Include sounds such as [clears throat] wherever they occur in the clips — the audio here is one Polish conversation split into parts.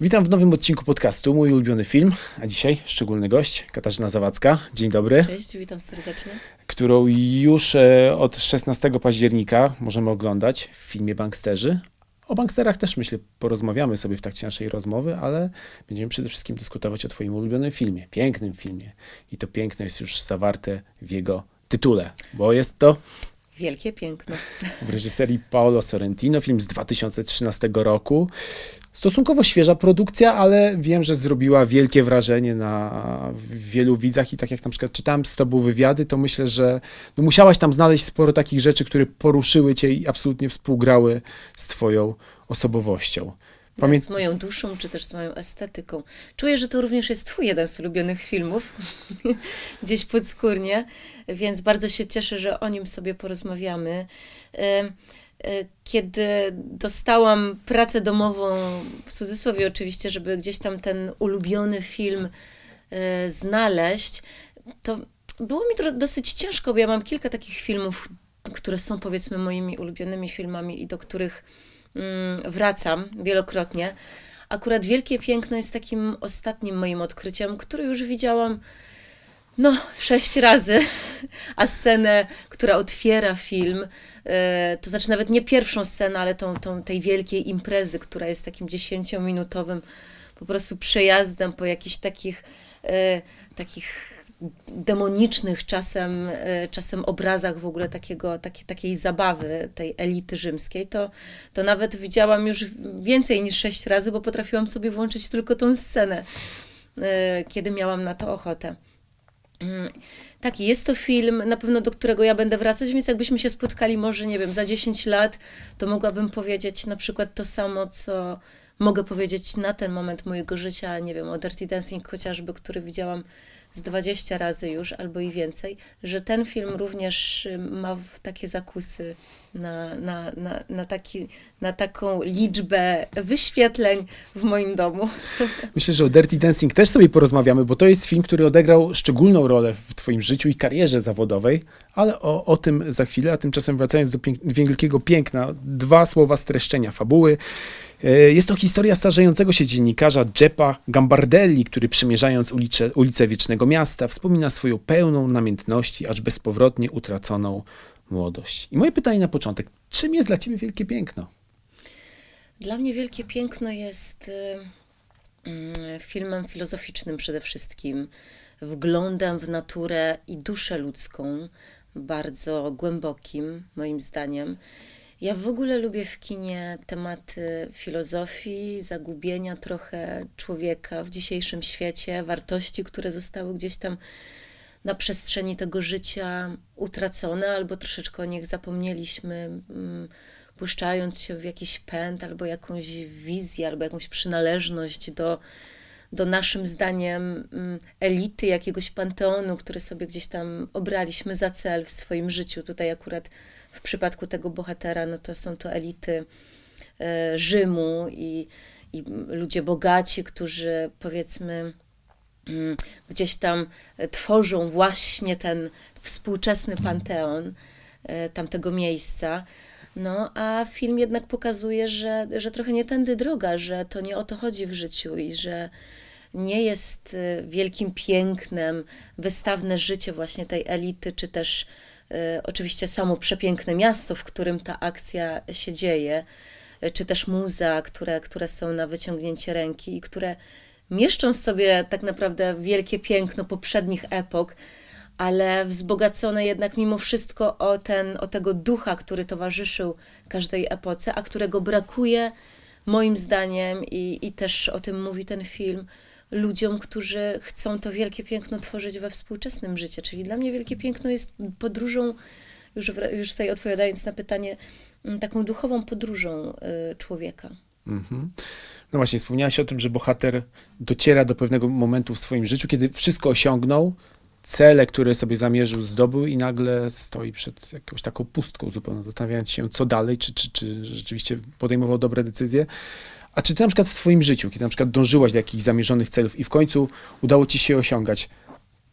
Witam w nowym odcinku podcastu, mój ulubiony film, a dzisiaj szczególny gość, Katarzyna Zawadzka. Dzień dobry. Cześć, witam serdecznie. Którą już e, od 16 października możemy oglądać w filmie Banksterzy. O banksterach też myślę porozmawiamy sobie w trakcie naszej rozmowy, ale będziemy przede wszystkim dyskutować o twoim ulubionym filmie, pięknym filmie. I to piękno jest już zawarte w jego tytule, bo jest to Wielkie piękno. w reżyserii Paolo Sorrentino, film z 2013 roku. Stosunkowo świeża produkcja, ale wiem, że zrobiła wielkie wrażenie na wielu widzach i tak jak na przykład czytałem z tobą wywiady, to myślę, że no musiałaś tam znaleźć sporo takich rzeczy, które poruszyły cię i absolutnie współgrały z twoją osobowością. Pamię... Z moją duszą, czy też z moją estetyką. Czuję, że to również jest twój jeden z ulubionych filmów, [laughs] gdzieś podskórnie, więc bardzo się cieszę, że o nim sobie porozmawiamy. Kiedy dostałam pracę domową, w cudzysłowie oczywiście, żeby gdzieś tam ten ulubiony film e, znaleźć, to było mi dosyć ciężko, bo ja mam kilka takich filmów, które są powiedzmy moimi ulubionymi filmami i do których Mm, wracam wielokrotnie. Akurat Wielkie Piękno jest takim ostatnim moim odkryciem, który już widziałam no, sześć razy, a scenę, która otwiera film, e, to znaczy nawet nie pierwszą scenę, ale tą, tą tej wielkiej imprezy, która jest takim dziesięciominutowym po prostu przejazdem po jakichś takich, e, takich demonicznych czasem, e, czasem obrazach w ogóle takiego, takie, takiej zabawy tej elity rzymskiej, to, to nawet widziałam już więcej niż sześć razy, bo potrafiłam sobie włączyć tylko tą scenę, kiedy miałam na to ochotę. Mm, tak, jest to film, na pewno do którego ja będę wracać, więc jakbyśmy się spotkali może, nie wiem, za 10 lat, to mogłabym powiedzieć na przykład to samo, co mogę powiedzieć na ten moment mojego życia, nie wiem, o Dirty Dancing chociażby, który widziałam z 20 razy już albo i więcej, że ten film również y, ma takie zakusy na, na, na, na, taki, na taką liczbę wyświetleń w moim domu. [laughs] Myślę, że o Dirty Dancing też sobie porozmawiamy, bo to jest film, który odegrał szczególną rolę w Twoim życiu i karierze zawodowej, ale o, o tym za chwilę, a tymczasem wracając do pięk wielkiego piękna, dwa słowa streszczenia fabuły. E, jest to historia starzejącego się dziennikarza Jeppa Gambardelli, który przemierzając ulicę, ulicę Wiecznego Miasta wspomina swoją pełną namiętności, aż bezpowrotnie utraconą młodość. I moje pytanie na początek, czym jest dla ciebie wielkie piękno? Dla mnie wielkie piękno jest y, y, filmem filozoficznym przede wszystkim, wglądem w naturę i duszę ludzką, bardzo głębokim, moim zdaniem. Ja w ogóle lubię w kinie tematy filozofii, zagubienia trochę człowieka w dzisiejszym świecie, wartości, które zostały gdzieś tam na przestrzeni tego życia utracone, albo troszeczkę o nich zapomnieliśmy, mm, puszczając się w jakiś pęd, albo jakąś wizję, albo jakąś przynależność do, do naszym zdaniem mm, elity, jakiegoś panteonu, który sobie gdzieś tam obraliśmy za cel w swoim życiu. Tutaj akurat w przypadku tego bohatera, no to są to elity e, Rzymu i, i ludzie bogaci, którzy powiedzmy mm, gdzieś tam tworzą właśnie ten współczesny panteon e, tamtego miejsca. No, a film jednak pokazuje, że, że trochę nie tędy droga, że to nie o to chodzi w życiu i że nie jest e, wielkim pięknem wystawne życie właśnie tej elity, czy też oczywiście samo przepiękne miasto, w którym ta akcja się dzieje, y, czy też muzea, które, które są na wyciągnięcie ręki i które mieszczą w sobie tak naprawdę wielkie piękno poprzednich epok, ale wzbogacone jednak mimo wszystko o, ten, o tego ducha, który towarzyszył każdej epoce, a którego brakuje moim zdaniem i, i też o tym mówi ten film, ludziom, którzy chcą to wielkie piękno tworzyć we współczesnym życiu. Czyli dla mnie wielkie piękno jest podróżą, już, w, już tutaj odpowiadając na pytanie, mm, taką duchową podróżą y, człowieka. Mhm. No właśnie, wspomniałaś o tym, że bohater dociera do pewnego momentu w swoim życiu, kiedy wszystko osiągnął, cele, które sobie zamierzył, zdobył i nagle stoi przed jakąś taką pustką zupełnie, zastanawiając się, co dalej, czy, czy, czy rzeczywiście podejmował dobre decyzje. A czy ty na przykład w swoim życiu, kiedy na przykład dążyłaś do jakichś zamierzonych celów i w końcu udało ci się osiągać,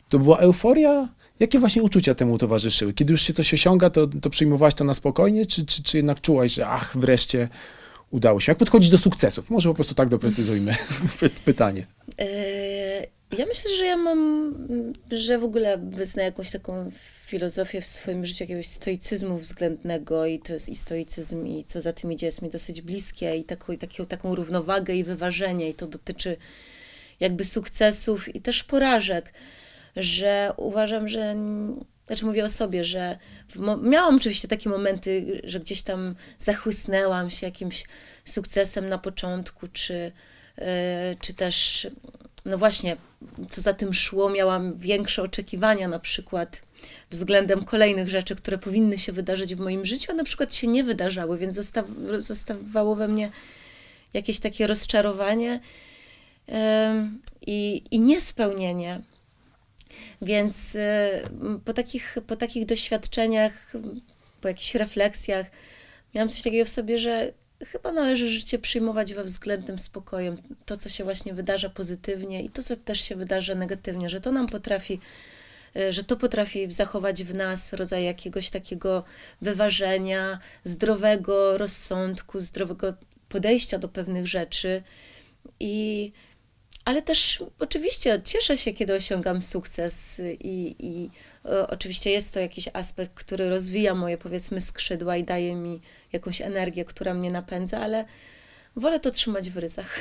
to była euforia? Jakie właśnie uczucia temu towarzyszyły? Kiedy już się coś osiąga, to, to przyjmowałaś to na spokojnie, czy, czy, czy jednak czułaś, że ach, wreszcie udało się? Jak podchodzić do sukcesów? Może po prostu tak doprecyzujmy [laughs] pytanie. E, ja myślę, że ja mam, że w ogóle wyznaję jakąś taką filozofię w swoim życiu jakiegoś stoicyzmu względnego i to jest i stoicyzm i co za tym idzie jest mi dosyć bliskie i taką, i taką, taką równowagę i wyważenie i to dotyczy jakby sukcesów i też porażek, że uważam, że znaczy mówię o sobie, że miałam oczywiście takie momenty, że gdzieś tam zachłysnęłam się jakimś sukcesem na początku, czy, yy, czy też, no właśnie, co za tym szło, miałam większe oczekiwania na przykład względem kolejnych rzeczy, które powinny się wydarzyć w moim życiu, a na przykład się nie wydarzały, więc zostaw, zostawało we mnie jakieś takie rozczarowanie i, i niespełnienie. Więc po takich, po takich doświadczeniach, po jakichś refleksjach, miałam coś takiego w sobie, że chyba należy życie przyjmować we względnym spokojem. To, co się właśnie wydarza pozytywnie i to, co też się wydarza negatywnie, że to nam potrafi, y, że to potrafi zachować w nas rodzaj jakiegoś takiego wyważenia, zdrowego rozsądku, zdrowego podejścia do pewnych rzeczy. I ale też oczywiście cieszę się, kiedy osiągam sukces i, i oczywiście jest to jakiś aspekt, który rozwija moje powiedzmy skrzydła i daje mi jakąś energię, która mnie napędza, ale wolę to trzymać w ryzach.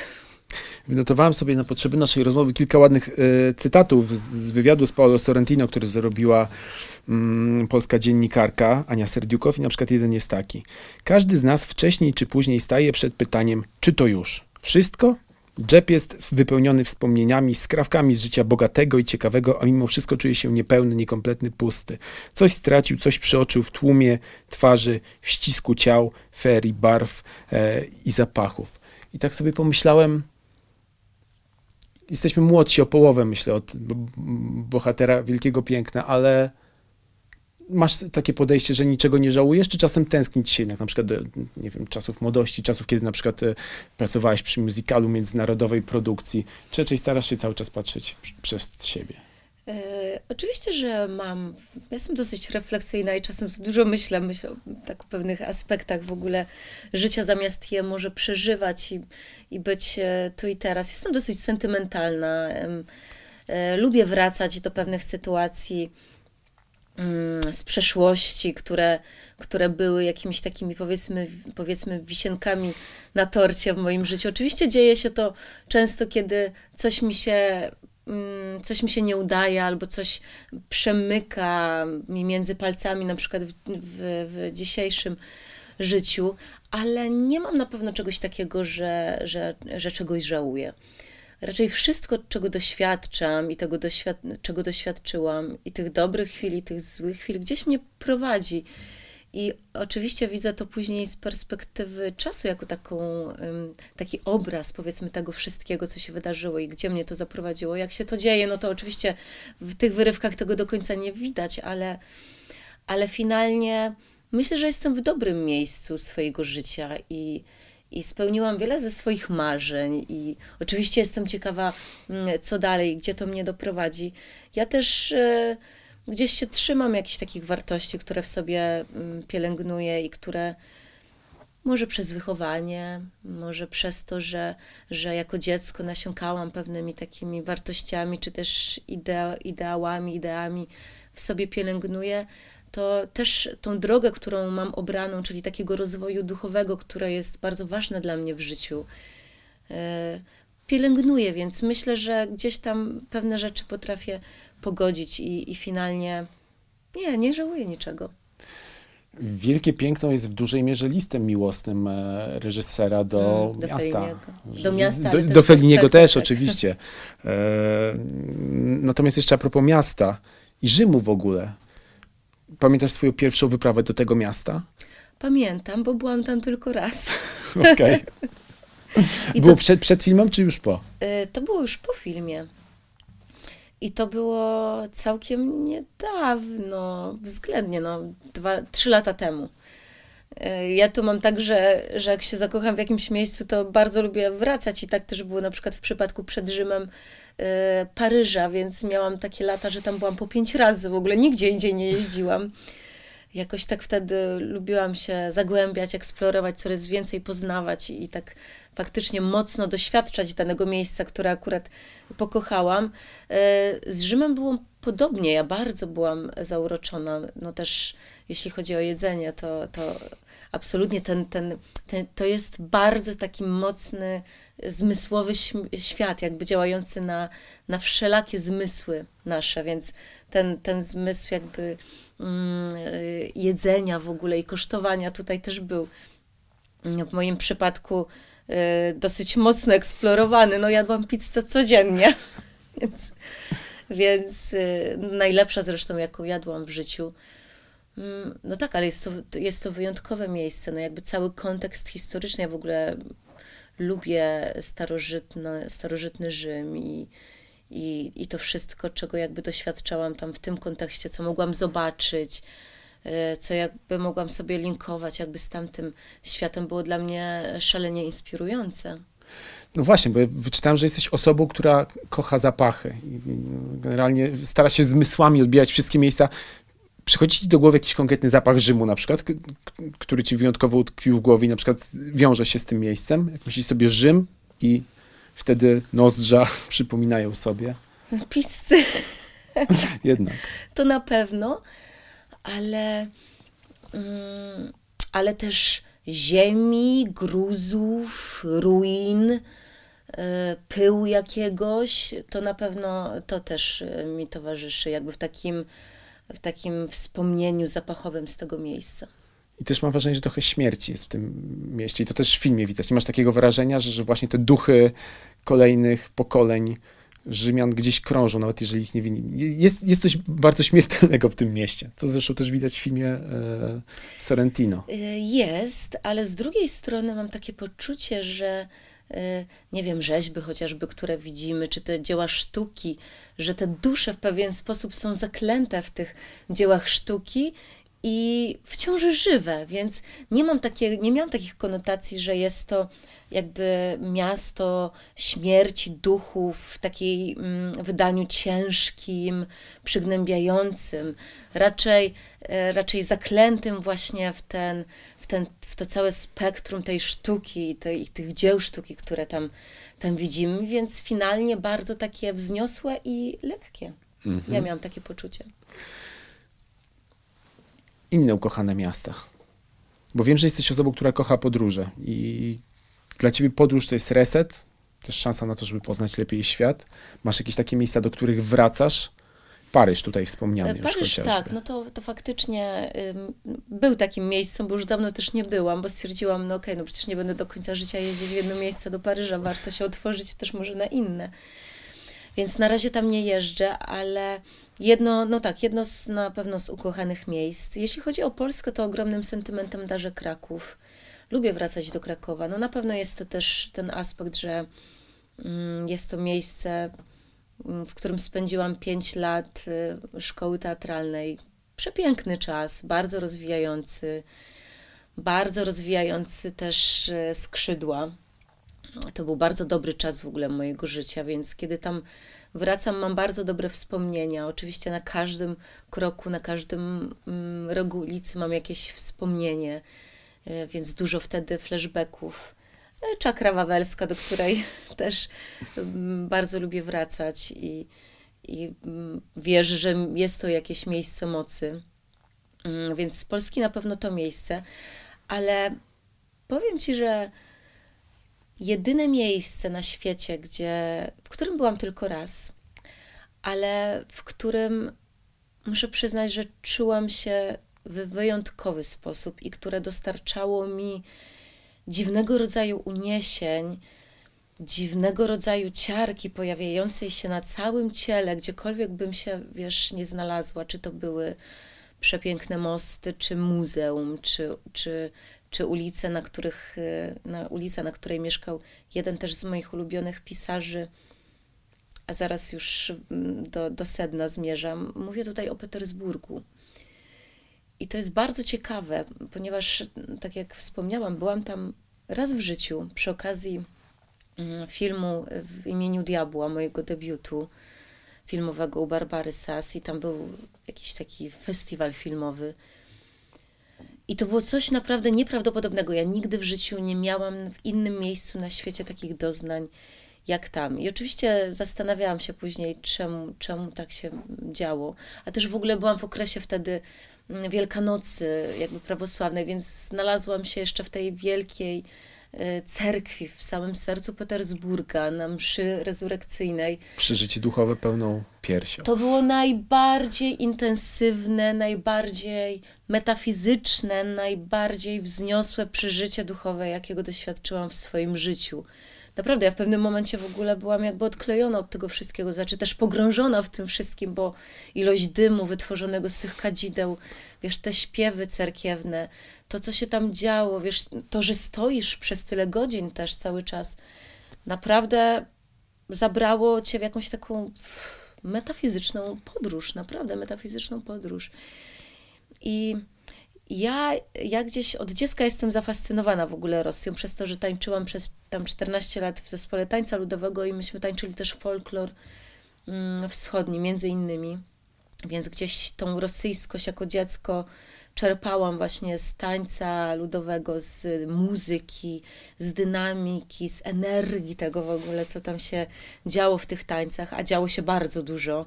Wynotowałem sobie na potrzeby naszej rozmowy kilka ładnych y, cytatów z, z, wywiadu z Paolo Sorrentino, który zrobiła mm, polska dziennikarka Ania Serdiukow i na przykład jeden jest taki. Każdy z nas wcześniej czy później staje przed pytaniem, czy to już wszystko, Jeb jest wypełniony wspomnieniami, skrawkami z życia bogatego i ciekawego, a mimo wszystko czuje się niepełny, niekompletny, pusty. Coś stracił, coś przeoczył w tłumie twarzy, w ścisku ciał, ferii, barw e, i zapachów. I tak sobie pomyślałem, jesteśmy młodsi o połowę, myślę, od bohatera Wielkiego Piękna, ale masz takie podejście, że niczego nie żałujesz, czy czasem tęsknić się jednak na przykład do, nie wiem, czasów młodości, czasów, kiedy na przykład e, pracowałeś przy muzykalu międzynarodowej produkcji, czy raczej starasz się cały czas patrzeć przez siebie? E, oczywiście, że mam. Jestem dosyć refleksyjna i czasem dużo myślę, myślę tak o pewnych aspektach w ogóle życia, zamiast je może przeżywać i, i być e, tu i teraz. Jestem dosyć sentymentalna. E, lubię wracać do pewnych sytuacji z przeszłości, które, które były jakimiś takimi powiedzmy, powiedzmy wisienkami na torcie w moim życiu. Oczywiście dzieje się to często, kiedy coś mi się mm, coś mi się nie udaje, albo coś przemyka mi między palcami, na przykład w, w, w dzisiejszym życiu, ale nie mam na pewno czegoś takiego, że, że, że czegoś żałuję raczej wszystko, czego doświadczam i tego, doświad czego doświadczyłam, i tych dobrych chwil, i tych złych chwil, gdzieś mnie prowadzi. I oczywiście widzę to później z perspektywy czasu, jako taką, taki obraz, powiedzmy, tego wszystkiego, co się wydarzyło i gdzie mnie to zaprowadziło. Jak się to dzieje, no to oczywiście w tych wyrywkach tego do końca nie widać, ale, ale finalnie myślę, że jestem w dobrym miejscu swojego życia i, i spełniłam wiele ze swoich marzeń i oczywiście jestem ciekawa, mm, co dalej, gdzie to mnie doprowadzi. Ja też e, gdzieś się trzymam jakichś takich wartości, które w sobie mm, pielęgnuję i które może przez wychowanie, może przez to, że, że jako dziecko nasiąkałam pewnymi takimi wartościami, czy też idea, ideałami, ideami w sobie pielęgnuję, to też tą drogę, którą mam obraną, czyli takiego rozwoju duchowego, które jest bardzo ważne dla mnie w życiu, e, pielęgnuję, więc myślę, że gdzieś tam pewne rzeczy potrafię pogodzić i, i finalnie nie, nie żałuję niczego. Wielkie Piękno jest w dużej mierze listem miłosnym e, reżysera do, mm, do miasta. Feliniego. Do miasta. Do, do Feliniego tak, też, tak, tak. oczywiście. E, natomiast jeszcze a propos miasta i Rzymu w ogóle. Pamiętasz swoją pierwszą wyprawę do tego miasta? Pamiętam, bo byłam tam tylko raz. [laughs] Okej. Okay. Było to, przed, przed filmem, czy już po? Y, to było już po filmie. I to było całkiem niedawno, względnie, no, dwa, trzy lata temu. Y, ja tu mam tak, że, że jak się zakocham w jakimś miejscu, to bardzo lubię wracać i tak też było na przykład w przypadku przed Rzymem Paryża, więc miałam takie lata, że tam byłam po pięć razy w ogóle, nigdzie indziej nie jeździłam. jakoś tak wtedy lubiłam się zagłębiać, eksplorować, coraz więcej poznawać i, tak faktycznie mocno doświadczać danego miejsca, które akurat pokochałam. E, z Rzymem było podobnie. Ja bardzo byłam zauroczona. No też jeśli chodzi o jedzenie, to, to absolutnie ten, ten, ten, to jest bardzo taki mocny, zmysłowy świat, jakby działający na, na wszelakie zmysły nasze, więc ten, ten zmysł jakby mm, jedzenia w ogóle i kosztowania tutaj też był w moim przypadku y, dosyć mocno eksplorowany. No jadłam pizzę codziennie, [laughs] więc, więc y, najlepsza zresztą, jaką jadłam w życiu. Mm, no tak, ale jest to, jest to wyjątkowe miejsce. No jakby cały kontekst historyczny. Ja w ogóle lubię starożytny, starożytny Rzym i, i, i to wszystko, czego jakby doświadczałam tam w tym kontekście, co mogłam zobaczyć, e, co jakby mogłam sobie linkować jakby z tamtym światem, było dla mnie szalenie inspirujące. No właśnie, bo wyczytałem, że jesteś osobą, która kocha zapachy. I generalnie stara się zmysłami odbijać wszystkie miejsca. Przychodzi ci do głowy jakiś konkretny zapach Rzymu na przykład, który ci wyjątkowo utkwił w głowie i na przykład wiąże się z tym miejscem? Jak myślisz sobie Rzym i wtedy nozdrza [laughs] przypominają sobie? Pizzy. [laughs] Jednak. To na pewno, ale, mm, ale też ziemi, gruzów, ruin, e, pyłu jakiegoś, to na pewno to też e, mi towarzyszy, jakby w takim w takim wspomnieniu zapachowym z tego miejsca. I też mam wrażenie, że trochę śmierci jest w tym mieście. I to też w filmie widać. Nie masz takiego wrażenia, że, że właśnie te duchy kolejnych pokoleń Rzymian gdzieś krążą, nawet jeżeli ich nie winni. Jest, jest coś bardzo śmiertelnego w tym mieście, co zresztą też widać w filmie e, Sorrentino. E, jest, ale z drugiej strony mam takie poczucie, że nie wiem, rzeźby chociażby, które widzimy, czy te dzieła sztuki, że te dusze w pewien sposób są zaklęte w tych dziełach sztuki i wciąż żywe, więc nie mam takie, nie miałam takich konotacji, że jest to jakby miasto śmierci duchów w takiej mm, wydaniu ciężkim, przygnębiającym, raczej, e, raczej zaklętym właśnie w ten, w, ten, w to całe spektrum tej sztuki tej, tych dzieł sztuki, które tam, tam widzimy, więc finalnie bardzo takie wzniosłe i lekkie. Mhm. Ja miałam takie poczucie inne ukochane miasta? Bo wiem, że jesteś osobą, która kocha podróże i dla ciebie podróż to jest reset, też szansa na to, żeby poznać lepiej świat. Masz jakieś takie miejsca, do których wracasz? Paryż tutaj wspomniany Paryż, już tak, no to, to faktycznie był takim miejscem, bo już dawno też nie byłam, bo stwierdziłam, no okej, okay, no przecież nie będę do końca życia jeździć w jedno miejsce do Paryża, warto się otworzyć też może na inne. Więc na razie tam nie jeżdżę, ale jedno, no tak, jedno z, na pewno z ukochanych miejsc. Jeśli chodzi o Polskę, to ogromnym sentymentem darzę Kraków. Lubię wracać do Krakowa. No na pewno jest to też ten aspekt, że mm, jest to miejsce, w którym spędziłam pięć lat y, szkoły teatralnej. Przepiękny czas, bardzo rozwijający, bardzo rozwijający też y, skrzydła to był bardzo dobry czas w ogóle mojego życia, więc kiedy tam wracam, mam bardzo dobre wspomnienia. Oczywiście na każdym kroku, na każdym mm, rogu ulicy mam jakieś wspomnienie, e, więc dużo wtedy flashbacków. E, czakra wawelska, do której [laughs] też mm, bardzo lubię wracać i, i mm, wierzę, że jest to jakieś miejsce mocy. Więc z Polski na pewno to miejsce, ale powiem Ci, że jedyne miejsce na świecie, gdzie, w którym byłam tylko raz, ale w którym muszę przyznać, że czułam się w wyjątkowy sposób i które dostarczało mi dziwnego rodzaju uniesień, dziwnego rodzaju ciarki pojawiającej się na całym ciele, gdziekolwiek bym się, wiesz, nie znalazła, czy to były przepiękne mosty, czy muzeum, czy, czy, czy ulice, na których, y, na ulica, na której mieszkał jeden też z moich ulubionych pisarzy, a zaraz już mm, do, do sedna zmierzam. Mówię tutaj o Petersburgu. I to jest bardzo ciekawe, ponieważ, tak jak wspomniałam, byłam tam raz w życiu przy okazji mm, filmu w imieniu Diabła, mojego debiutu filmowego u Barbary Sass i tam był jakiś taki festiwal filmowy I to było coś naprawdę nieprawdopodobnego. Ja nigdy w życiu nie miałam w innym miejscu na świecie takich doznań jak tam. I oczywiście zastanawiałam się później, czemu, czemu tak się działo. A też w ogóle byłam w okresie wtedy Wielkanocy, jakby prawosławnej, więc znalazłam się jeszcze w tej wielkiej e, cerkwi w samym sercu Petersburga na mszy rezurekcyjnej. Przeżycie duchowe pełną piersią. To było najbardziej intensywne, najbardziej metafizyczne, najbardziej wzniosłe przeżycie duchowe, jakiego doświadczyłam w swoim życiu naprawdę ja w pewnym momencie w ogóle byłam jakby odklejona od tego wszystkiego, znaczy też pogrążona w tym wszystkim, bo ilość dymu wytworzonego z tych kadzideł, wiesz, te śpiewy cerkiewne, to co się tam działo, wiesz, to, że stoisz przez tyle godzin też cały czas, naprawdę zabrało cię w jakąś taką metafizyczną podróż, naprawdę metafizyczną podróż. I ja, ja gdzieś od dziecka jestem zafascynowana w ogóle Rosją, przez to, że tańczyłam przez tam 14 lat w zespole tańca ludowego i myśmy tańczyli też folklor mm, wschodni, między innymi. Więc gdzieś tą rosyjskość jako dziecko czerpałam właśnie z tańca ludowego, z muzyki, z dynamiki, z energii tego w ogóle, co tam się działo w tych tańcach, a działo się bardzo dużo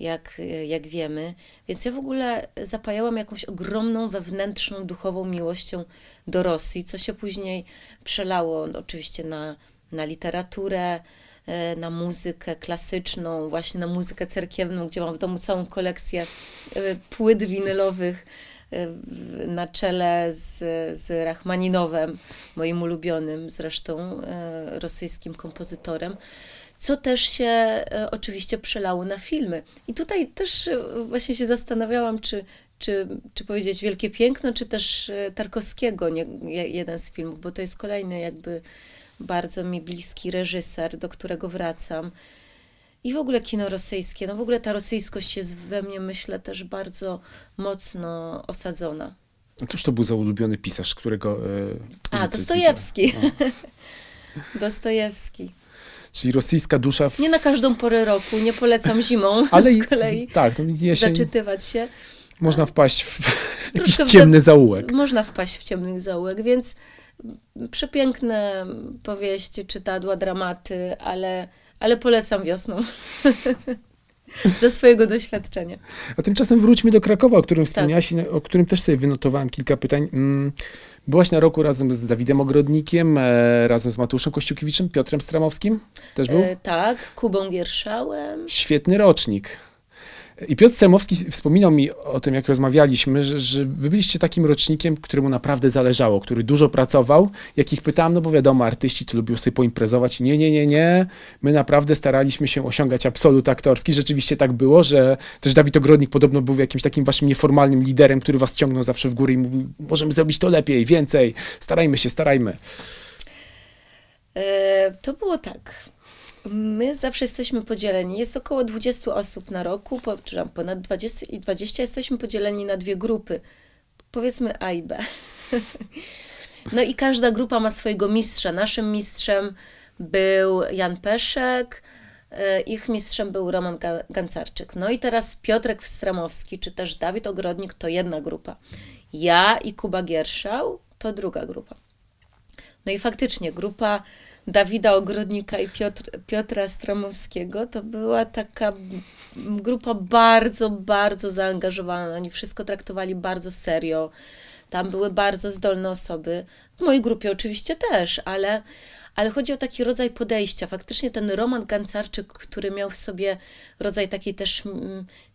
jak, jak wiemy. Więc ja w ogóle zapajałam jakąś ogromną wewnętrzną, duchową miłością do Rosji, co się później przelało oczywiście na, na literaturę, e, na muzykę klasyczną, właśnie na muzykę cerkiewną, gdzie mam w domu całą kolekcję e, płyt winylowych e, na czele z, z Rachmaninowem, moim ulubionym zresztą rosyjskim kompozytorem co też się e, oczywiście przelało na filmy. I tutaj też e, właśnie się zastanawiałam, czy, czy, czy powiedzieć Wielkie Piękno, czy też e, Tarkowskiego, nie, jeden z filmów, bo to jest kolejny jakby bardzo mi bliski reżyser, do którego wracam. I w ogóle kino rosyjskie, no w ogóle ta rosyjskość jest we mnie, myślę, też bardzo mocno osadzona. A cóż to był za ulubiony pisarz, którego... A, Dostojewski. [laughs] Dostojewski. Czyli rosyjska dusza. W... Nie na każdą porę roku, nie polecam zimą [laughs] Ale z kolei tak, to jesień... zaczytywać się. Można wpaść w jakiś ciemny zaułek. Można wpaść w ciemny zaułek, więc przepiękne powieści, czytadła, dramaty, ale, ale polecam wiosną. [laughs] Ze swojego doświadczenia. A tymczasem wróćmy do Krakowa, o którym tak. wspomniałaś, o którym też sobie wynotowałem kilka pytań. Byłaś na roku razem z Dawidem Ogrodnikiem, e, razem z Matuszem Kościukiewiczem, Piotrem Stramowskim też był? E, tak, Kubą Gierszałem. Świetny rocznik. I Piotr Semowski wspominał mi o tym, jak rozmawialiśmy, że, że wy byliście takim rocznikiem, któremu naprawdę zależało, który dużo pracował. Jak ich pytałem, no bo wiadomo, artyści to lubią sobie poimprezować. Nie, nie, nie, nie. My naprawdę staraliśmy się osiągać absolut aktorski. Rzeczywiście tak było, że też Dawid Ogrodnik podobno był jakimś takim waszym nieformalnym liderem, który was ciągnął zawsze w górę i mówił, możemy zrobić to lepiej, więcej, starajmy się, starajmy. E, to było tak. My zawsze jesteśmy podzieleni. Jest około 20 osób na roku, po, czy tam ponad 20 i 20 jesteśmy podzieleni na dwie grupy. Powiedzmy A i B. [laughs] No i każda grupa ma swojego mistrza. Naszym mistrzem był Jan Peszek, e, ich mistrzem był Roman Gancarczyk. No i teraz Piotrek Wstramowski, czy też Dawid Ogrodnik to jedna grupa. Ja i Kuba Gierszał to druga grupa. No i faktycznie grupa Dawida Ogrodnika i Piotr, Piotra Stramowskiego, to była taka grupa bardzo, bardzo zaangażowana. Oni wszystko traktowali bardzo serio. Tam były bardzo zdolne osoby. W mojej grupie oczywiście też, ale, ale chodzi o taki rodzaj podejścia. Faktycznie ten Roman Gancarczyk, który miał w sobie rodzaj takiej też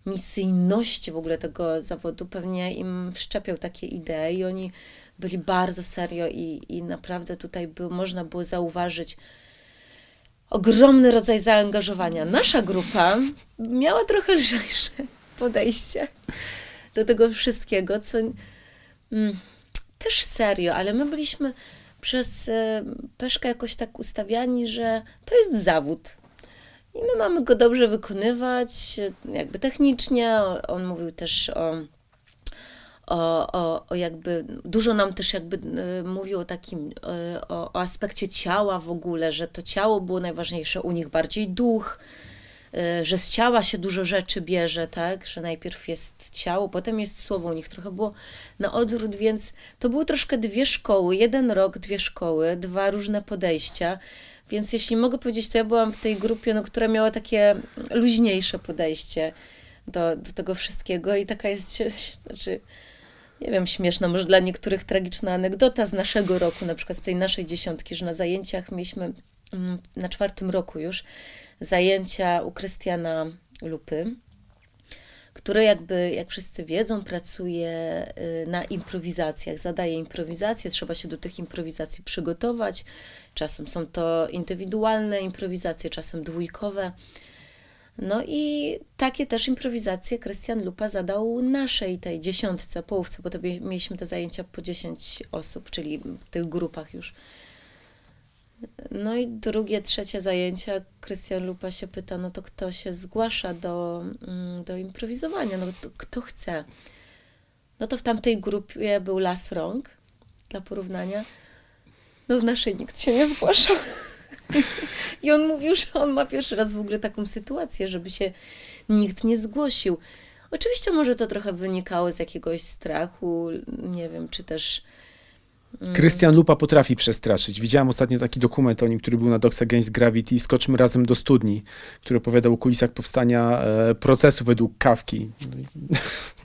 misyjności w ogóle tego zawodu, pewnie im wszczepiał takie idee i oni byli bardzo serio i, i naprawdę tutaj można było zauważyć ogromny rodzaj zaangażowania. Nasza grupa miała trochę lżejsze [laughs] podejście do tego wszystkiego, co mm, też serio, ale my byliśmy przez e, Peszkę jakoś tak ustawiani, że to jest zawód. I my mamy go dobrze wykonywać, jakby technicznie. On mówił też o o, o, o jakby, dużo nam też jakby y, mówił o takim, y, o, o aspekcie ciała w ogóle, że to ciało było najważniejsze, u nich bardziej duch, y, że z ciała się dużo rzeczy bierze, tak, że najpierw jest ciało, potem jest słowo, u nich trochę było na odwrót, więc to były troszkę dwie szkoły, jeden rok, dwie szkoły, dwa różne podejścia, więc jeśli mogę powiedzieć, to ja byłam w tej grupie, no, która miała takie luźniejsze podejście do, do tego wszystkiego i taka jest, [laughs] znaczy, nie wiem, śmieszna, może dla niektórych tragiczna anegdota z naszego roku, na przykład z tej naszej dziesiątki, że na zajęciach mieliśmy mm, na czwartym roku już zajęcia u Krystiana Lupy, który jakby, jak wszyscy wiedzą, pracuje y, na improwizacjach, zadaje improwizacje, trzeba się do tych improwizacji przygotować. Czasem są to indywidualne improwizacje, czasem dwójkowe. No i takie też improwizacje Krystian Lupa zadał naszej tej dziesiątce, połówce, bo to mieliśmy te zajęcia po 10 osób, czyli w tych grupach już. No i drugie, trzecie zajęcia Krystian Lupa się pyta, no to kto się zgłasza do, mm, do improwizowania, no to kto chce. No to w tamtej grupie był las rąk, dla porównania. No w naszej nikt się nie zgłaszał. [laughs] I on mówił, że on ma pierwszy raz w ogóle taką sytuację, żeby się nikt nie zgłosił. Oczywiście może to trochę wynikało z jakiegoś strachu, nie wiem, czy też Krystian Lupa potrafi przestraszyć. Widziałem ostatnio taki dokument o nim, który był na Docs Against Gravity, Skoczmy razem do studni, który opowiadał o kulisach powstania e, procesu według Kawki. [laughs]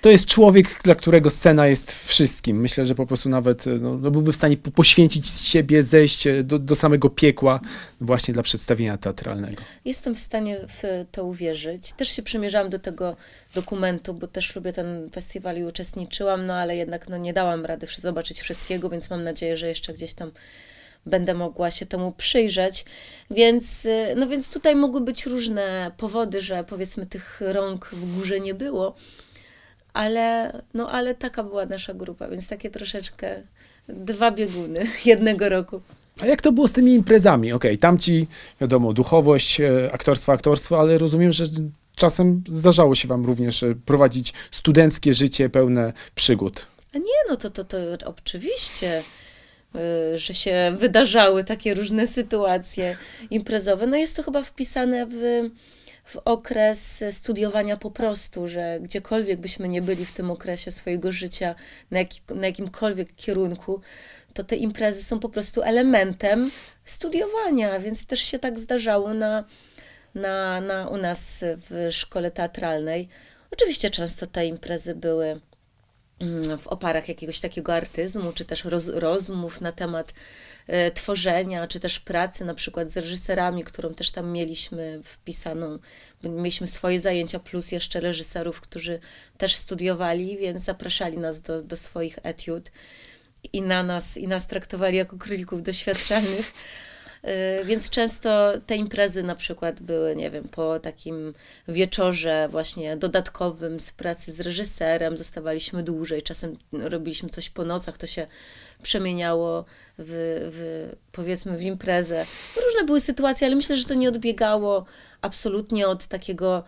To jest człowiek, dla którego scena jest wszystkim. Myślę, że po prostu nawet no, no byłby w stanie poświęcić z siebie, zejść e, do, do samego piekła właśnie dla przedstawienia teatralnego. Jestem w stanie w to uwierzyć. Też się przymierzałam do tego dokumentu, bo też lubię ten festiwal i uczestniczyłam, no ale jednak no, nie dałam rady zobaczyć wszystkiego, więc mam nadzieję, że jeszcze gdzieś tam będę mogła się temu przyjrzeć. Więc, y, no więc tutaj mogły być różne powody, że powiedzmy tych rąk w górze nie było, ale, no, ale taka była nasza grupa, więc takie troszeczkę dwa bieguny [laughs] jednego roku. A jak to było z tymi imprezami? Okej, okay, tamci, wiadomo, duchowość, e, aktorstwo, aktorstwo, ale rozumiem, że czasem zdarzało się wam również e, prowadzić studenckie życie pełne przygód. A nie, no to, to, to oczywiście, e, że się wydarzały takie różne sytuacje imprezowe. No jest to chyba wpisane w, w okres studiowania po prostu, że gdziekolwiek byśmy nie byli w tym okresie swojego życia, na, jak, na jakimkolwiek kierunku, to te imprezy są po prostu elementem studiowania, więc też się tak zdarzało na, na, na, u nas w szkole teatralnej. Oczywiście często te imprezy były mm, w oparach jakiegoś takiego artyzmu, czy też roz, rozmów na temat tworzenia, czy też pracy na przykład z reżyserami, którą też tam mieliśmy wpisaną. Mieliśmy swoje zajęcia, plus jeszcze reżyserów, którzy też studiowali, więc zapraszali nas do, do swoich etiud i na nas, i nas traktowali jako królików doświadczalnych. Y, więc często te imprezy na przykład były, nie wiem, po takim wieczorze właśnie dodatkowym z pracy z reżyserem, zostawaliśmy dłużej, czasem robiliśmy coś po nocach, to się przemieniało w, w powiedzmy w imprezę. Różne były sytuacje, ale myślę, że to nie odbiegało absolutnie od takiego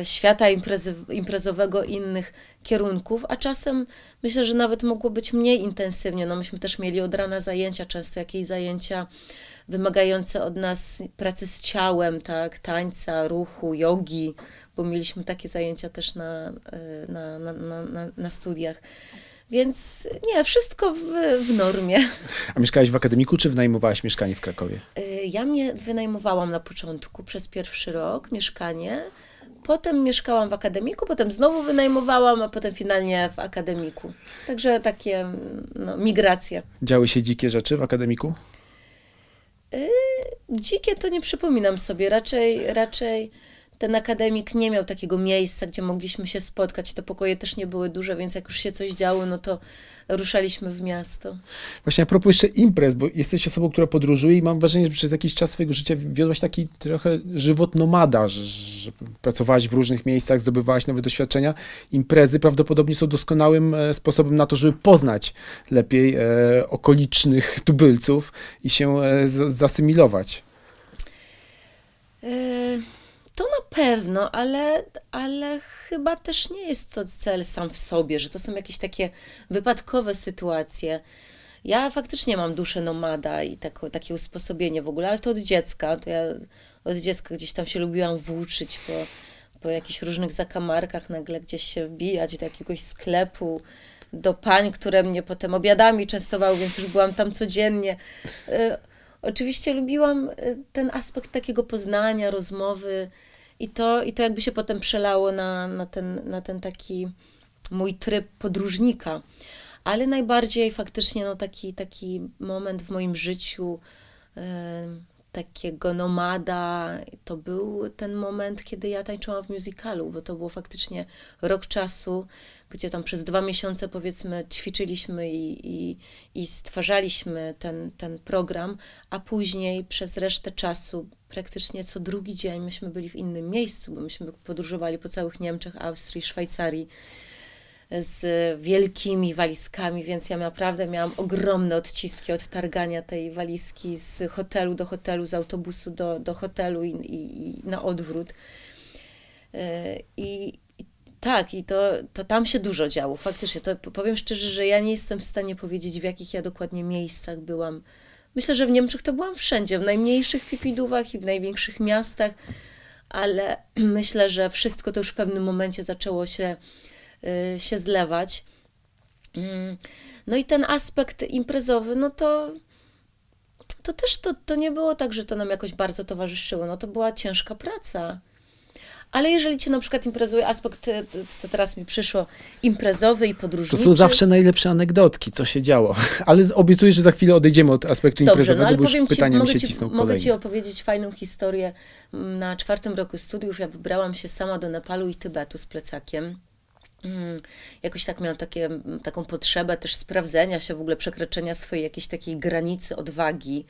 y, świata imprezy, imprezowego innych kierunków, a czasem myślę, że nawet mogło być mniej intensywnie. No myśmy też mieli od rana zajęcia, często jakieś zajęcia wymagające od nas pracy z ciałem, tak, tańca, ruchu, jogi, bo mieliśmy takie zajęcia też na, na, na, na, na studiach. Więc nie, wszystko w, w normie. A mieszkałaś w akademiku, czy wynajmowałaś mieszkanie w Krakowie? Ja mnie wynajmowałam na początku przez pierwszy rok mieszkanie. Potem mieszkałam w akademiku, potem znowu wynajmowałam, a potem finalnie w akademiku. Także takie no, migracje. Działy się dzikie rzeczy w akademiku? Yy, dzikie to nie przypominam sobie. Raczej, raczej ten akademik nie miał takiego miejsca, gdzie mogliśmy się spotkać. Te pokoje też nie były duże, więc jak już się coś działo, no to ruszaliśmy w miasto. Właśnie a propos jeszcze imprez, bo jesteś osobą, która podróżuje i mam wrażenie, że przez jakiś czas swojego życia wiodłaś taki trochę żywot nomada, że, że pracowałaś w różnych miejscach, zdobywałaś nowe doświadczenia. Imprezy prawdopodobnie są doskonałym e, sposobem na to, żeby poznać lepiej e, okolicznych tubylców i się e, zasymilować. E, to na pewno, ale, ale chyba też nie jest to cel sam w sobie, że to są jakieś takie wypadkowe sytuacje. Ja faktycznie mam duszę nomada i takie usposobienie w ogóle, ale to od dziecka. To ja od dziecka gdzieś tam się lubiłam włóczyć po, po jakichś różnych zakamarkach, nagle gdzieś się wbijać do jakiegoś sklepu, do pań, które mnie potem obiadami częstowały, więc już byłam tam codziennie. Oczywiście lubiłam e, ten aspekt takiego poznania, rozmowy i to, i to jakby się potem przelało na, na, ten, na ten taki mój tryb podróżnika. Ale najbardziej faktycznie no, taki, taki moment w moim życiu takiego nomada, to był ten moment, kiedy ja tańczyłam w musicalu, bo to było faktycznie rok czasu, gdzie tam przez dwa miesiące powiedzmy ćwiczyliśmy i, i, i stwarzaliśmy ten, ten program, a później przez resztę czasu praktycznie co drugi dzień myśmy byli w innym miejscu, bo myśmy podróżowali po całych Niemczech, Austrii, Szwajcarii z wielkimi walizkami, więc ja naprawdę miałam ogromne odciski od targania tej walizki z hotelu do hotelu, z autobusu do, do hotelu i, i, i na odwrót. E, I, tak, i to, to tam się dużo działo. Faktycznie, to powiem szczerze, że ja nie jestem w stanie powiedzieć, w jakich ja dokładnie miejscach byłam. Myślę, że w Niemczech to byłam wszędzie, w najmniejszych pipidówach i w największych miastach, ale [clears throat] myślę, że wszystko to już w pewnym momencie zaczęło się się zlewać. Mm. No i ten aspekt imprezowy, no to, to też to, to nie było tak, że to nam jakoś bardzo towarzyszyło. No to była ciężka praca. Ale jeżeli cię na przykład imprezuje aspekt, y, to teraz mi przyszło, imprezowy i podróżniczy. To są zawsze najlepsze anegdotki, co się działo. [laughs] Ale obiecuję, że za chwilę odejdziemy od aspektu Dobrze, imprezowego, no, ale bo już ci, pytania mi się ci, cisną Mogę kolejne. ci opowiedzieć fajną historię. Na czwartym roku studiów ja wybrałam się sama do Nepalu i Tybetu z plecakiem. Mm, jakoś tak miałam takie, taką potrzebę też sprawdzenia się, w ogóle przekroczenia swojej jakiejś takiej granicy odwagi.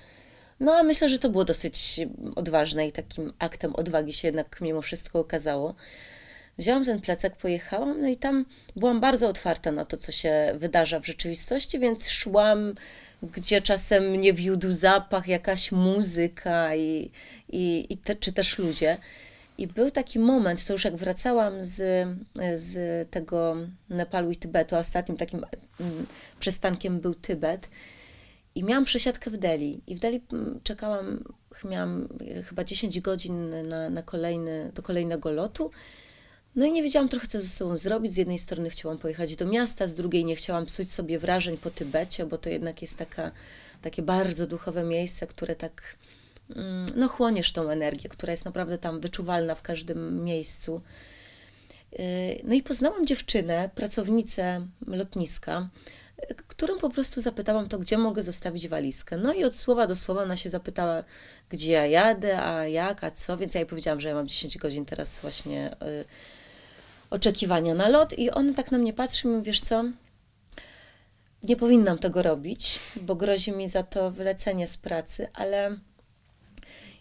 No a myślę, że to było dosyć odważne i takim aktem odwagi się jednak mimo wszystko okazało. Wzięłam ten plecak, pojechałam, no i tam byłam bardzo otwarta na to, co się wydarza w rzeczywistości, więc szłam, gdzie czasem mnie wiódł zapach, jakaś muzyka i, i, i te, czy też ludzie. I był taki moment, to już jak wracałam z, z tego Nepalu i Tybetu, a ostatnim takim mm, przystankiem był Tybet. I miałam przesiadkę w Delhi. I w Delhi mm, czekałam, miałam chyba 10 godzin na, na kolejny, do kolejnego lotu. No i nie wiedziałam trochę, co ze sobą zrobić. Z jednej strony chciałam pojechać do miasta, z drugiej nie chciałam psuć sobie wrażeń po Tybecie, bo to jednak jest taka, takie bardzo duchowe miejsce, które tak no chłoniesz tą energię, która jest naprawdę tam wyczuwalna w każdym miejscu. Y, no i poznałam dziewczynę, pracownicę lotniska, y, którą po prostu zapytałam to, gdzie mogę zostawić walizkę. No i od słowa do słowa ona się zapytała, gdzie ja jadę, a jak, a co, więc ja jej powiedziałam, że ja mam 10 godzin teraz właśnie y, oczekiwania na lot i ona tak na mnie patrzy i mówi, wiesz co, nie powinnam tego robić, bo grozi mi za to wylecenie z pracy, ale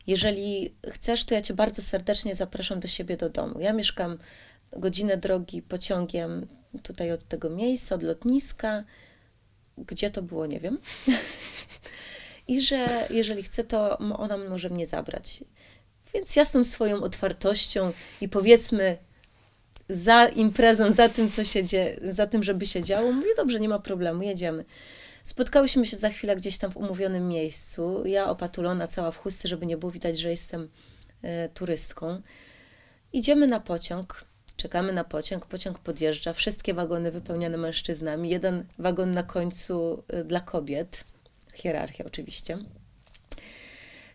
jeżeli chcesz, to ja Cię bardzo serdecznie zapraszam do siebie do domu. Ja mieszkam godzinę drogi pociągiem tutaj od tego miejsca, od lotniska. Gdzie to było, nie wiem. [laughs] I że jeżeli chce, to ona może mnie zabrać. Więc ja z tą swoją otwartością i powiedzmy za imprezą, za tym, co się dzieje, za tym, żeby się działo, mówię, dobrze, nie ma problemu, jedziemy. Spotkałyśmy się za chwilę gdzieś tam w umówionym miejscu. Ja opatulona cała w chustce, żeby nie było widać, że jestem e, turystką. Idziemy na pociąg, czekamy na pociąg, pociąg podjeżdża, wszystkie wagony wypełnione mężczyznami, jeden wagon na końcu e, dla kobiet, hierarchia oczywiście.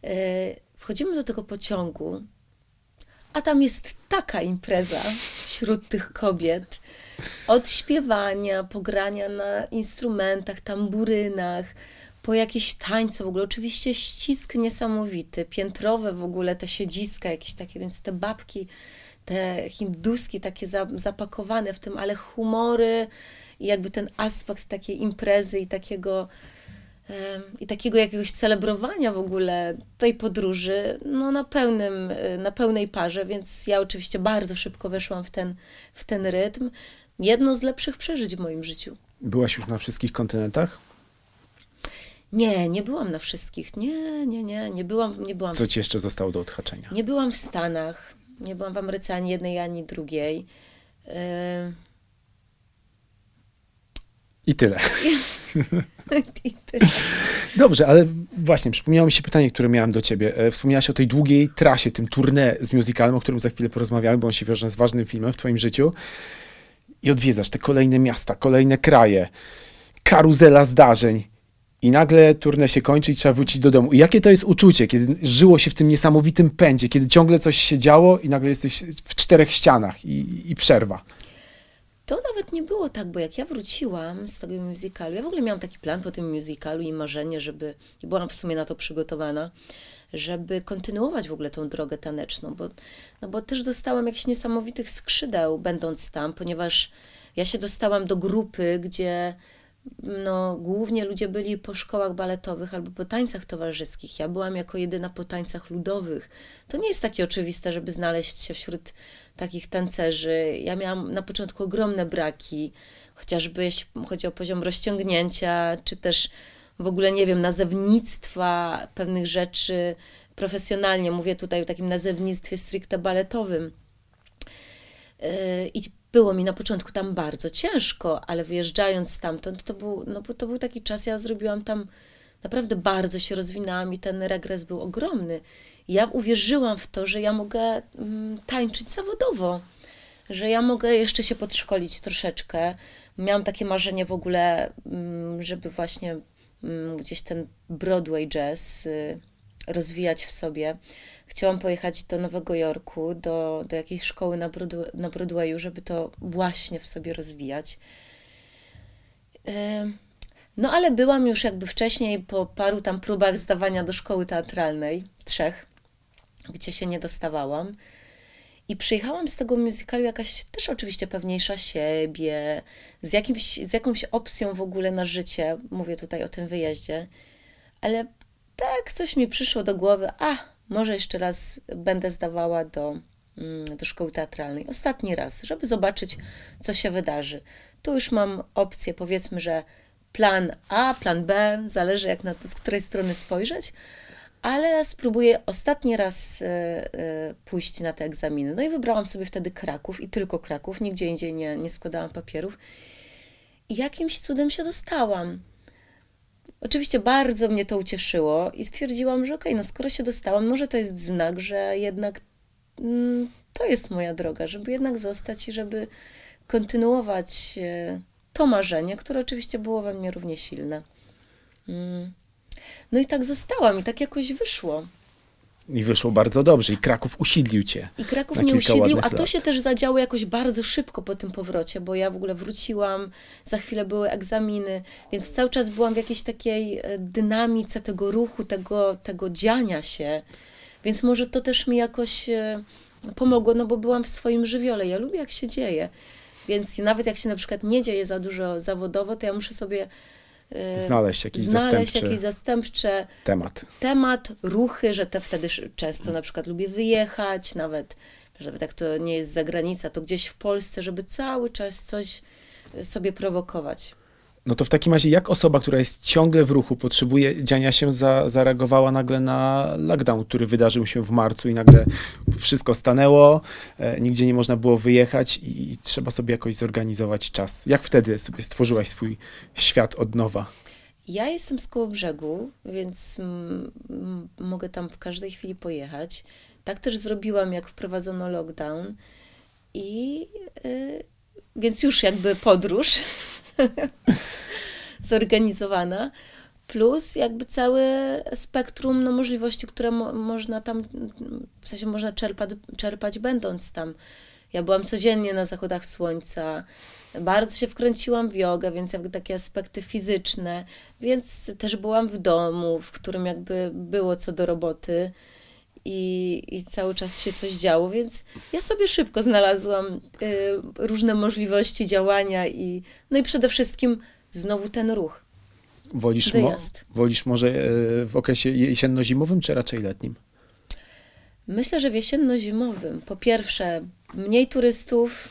E, wchodzimy do tego pociągu, a tam jest taka impreza wśród tych kobiet, od śpiewania, pogrania na instrumentach, tamburynach, po jakieś tańce w ogóle. Oczywiście ścisk niesamowity, piętrowe w ogóle te siedziska jakieś takie, więc te babki, te hinduski takie zapakowane w tym, ale humory i jakby ten aspekt takiej imprezy i takiego i takiego jakiegoś celebrowania w ogóle tej podróży, no na, pełnym, na pełnej parze, więc ja oczywiście bardzo szybko weszłam w ten, w ten rytm jedno z lepszych przeżyć w moim życiu. Byłaś już na wszystkich kontynentach? Nie, nie byłam na wszystkich. Nie, nie, nie, nie byłam. Nie byłam Co ci jeszcze zostało do odhaczenia? Nie byłam w Stanach, nie byłam w Ameryce ani jednej, ani drugiej. Yy... I tyle. [laughs] I tyle. Dobrze, ale właśnie, przypomniało mi się pytanie, które miałem do ciebie. E, Wspomniałaś o tej długiej trasie, tym tournée z musicalem, o którym za chwilę porozmawiamy, bo on się wiąże z ważnym filmem w twoim życiu. I odwiedzasz te kolejne miasta, kolejne kraje, karuzela zdarzeń. I nagle turnę się kończy i trzeba wrócić do domu. I jakie to jest uczucie, kiedy żyło się w tym niesamowitym pędzie, kiedy ciągle coś się działo i nagle jesteś w czterech ścianach i, i przerwa. To nawet nie było tak, bo jak ja wróciłam z tego musicalu, ja w ogóle miałam taki plan po tym musicalu i marzenie, żeby, i byłam w sumie na to przygotowana, żeby kontynuować w ogóle tą drogę taneczną, bo, no bo też dostałam jakichś niesamowitych skrzydeł, będąc tam, ponieważ ja się dostałam do grupy, gdzie no, głównie ludzie byli po szkołach baletowych albo po tańcach towarzyskich. Ja byłam jako jedyna po tańcach ludowych. To nie jest takie oczywiste, żeby znaleźć się wśród takich tancerzy. Ja miałam na początku ogromne braki, chociażby jeśli chodzi o poziom rozciągnięcia, czy też w ogóle, nie wiem, nazewnictwa pewnych rzeczy profesjonalnie. Mówię tutaj o takim nazewnictwie stricte baletowym. Yy, I było mi na początku tam bardzo ciężko, ale wyjeżdżając stamtąd, to był, no, to był taki czas, ja zrobiłam tam, naprawdę bardzo się rozwinęłam i ten regres był ogromny. Ja uwierzyłam w to, że ja mogę mm, tańczyć zawodowo, że ja mogę jeszcze się podszkolić troszeczkę. Miałam takie marzenie w ogóle, mm, żeby właśnie gdzieś ten Broadway jazz y, rozwijać w sobie. Chciałam pojechać do Nowego Jorku, do, do jakiejś szkoły na, Broadway, na Broadwayu, żeby to właśnie w sobie rozwijać. No ale byłam już jakby wcześniej po paru tam próbach zdawania do szkoły teatralnej, trzech, gdzie się nie dostawałam. I przyjechałam z tego musicalu jakaś też oczywiście pewniejsza siebie, z, jakimś, z jakąś opcją w ogóle na życie. Mówię tutaj o tym wyjeździe. Ale tak coś mi przyszło do głowy, a może jeszcze raz będę zdawała do, mm, do szkoły teatralnej. Ostatni raz, żeby zobaczyć, co się wydarzy. Tu już mam opcję, powiedzmy, że plan A, plan B, zależy jak na to, z której strony spojrzeć, ale spróbuję ostatni raz y, y, pójść na te egzaminy. No i wybrałam sobie wtedy Kraków i tylko Kraków, nigdzie indziej nie, nie składałam papierów. I jakimś cudem się dostałam. Oczywiście bardzo mnie to ucieszyło i stwierdziłam, że okej, okay, no skoro się dostałam, może to jest znak, że jednak mm, to jest moja droga, żeby jednak zostać i żeby kontynuować e, to marzenie, które oczywiście było we mnie równie silne. No i tak zostałam i tak jakoś wyszło. I wyszło bardzo dobrze. I Kraków usiedlił cię. I Kraków mnie usiedlił, a to lat. się też zadziało jakoś bardzo szybko po tym powrocie, bo ja w ogóle wróciłam, za chwilę były egzaminy, więc cały czas byłam w jakiejś takiej e, dynamice tego ruchu, tego, tego dziania się. Więc może to też mi jakoś e, pomogło, no bo byłam w swoim żywiole. Ja lubię, jak się dzieje. Więc nawet jak się na przykład nie dzieje za dużo zawodowo, to ja muszę sobie znaleźć jakiś znaleźć zastępczy jakiś zastępczy temat. temat, ruchy, że te wtedy często na przykład lubię wyjechać, nawet, nawet jak to nie jest zagranica, to gdzieś w Polsce, żeby cały czas coś sobie prowokować. No to w takim razie, jak osoba, która jest ciągle w ruchu, potrzebuje dziania się, za, zareagowała nagle na lockdown, który wydarzył się w marcu i nagle wszystko stanęło, e, nigdzie nie można było wyjechać i, i trzeba sobie jakoś zorganizować czas. Jak wtedy sobie stworzyłaś swój świat od nowa? Ja jestem z koło brzegu, więc mogę tam w każdej chwili pojechać. Tak też zrobiłam, jak wprowadzono lockdown. I y, więc już jakby podróż [laughs] [laughs] zorganizowana, plus jakby całe spektrum no, możliwości, które mo można tam, w sensie można czerpać, czerpać będąc tam. Ja byłam codziennie na zachodach słońca, bardzo się wkręciłam w jogę, więc jakby takie aspekty fizyczne, więc też byłam w domu, w którym jakby było co do roboty i, i cały czas się coś działo, więc ja sobie szybko znalazłam y, różne możliwości działania i no i przede wszystkim znowu ten ruch. Wolisz, mo wolisz może y, w okresie jesienno-zimowym, czy raczej letnim? Myślę, że w jesienno-zimowym. Po pierwsze, mniej turystów,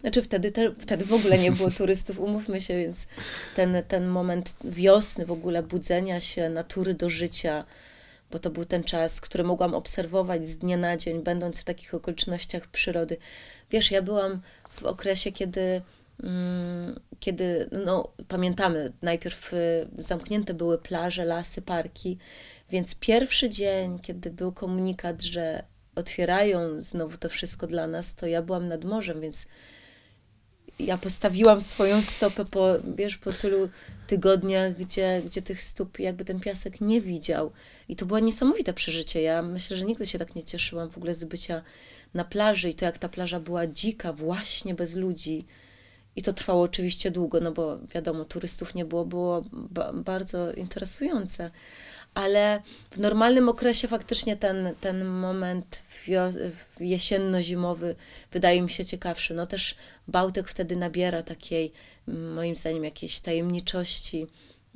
znaczy wtedy, te, wtedy w ogóle nie było [laughs] turystów, umówmy się, więc ten, ten moment wiosny, w ogóle budzenia się, natury do życia, bo to był ten czas, który mogłam obserwować z dnia na dzień, będąc w takich okolicznościach przyrody. Wiesz, ja byłam w okresie, kiedy, mm, kiedy, no pamiętamy, najpierw y, zamknięte były plaże, lasy, parki, więc pierwszy dzień, kiedy był komunikat, że otwierają znowu to wszystko dla nas, to ja byłam nad morzem, więc ja postawiłam swoją stopę po, wiesz, po tylu tygodniach, gdzie, gdzie tych stóp jakby ten piasek nie widział. I to było niesamowite przeżycie. Ja myślę, że nigdy się tak nie cieszyłam w ogóle z bycia na plaży i to jak ta plaża była dzika, właśnie bez ludzi. I to trwało oczywiście długo, no bo wiadomo, turystów nie było, było ba bardzo interesujące. Ale w normalnym okresie faktycznie ten, ten moment jesienno-zimowy wydaje mi się ciekawszy. No też Bałtyk wtedy nabiera takiej, mm, moim zdaniem, jakiejś tajemniczości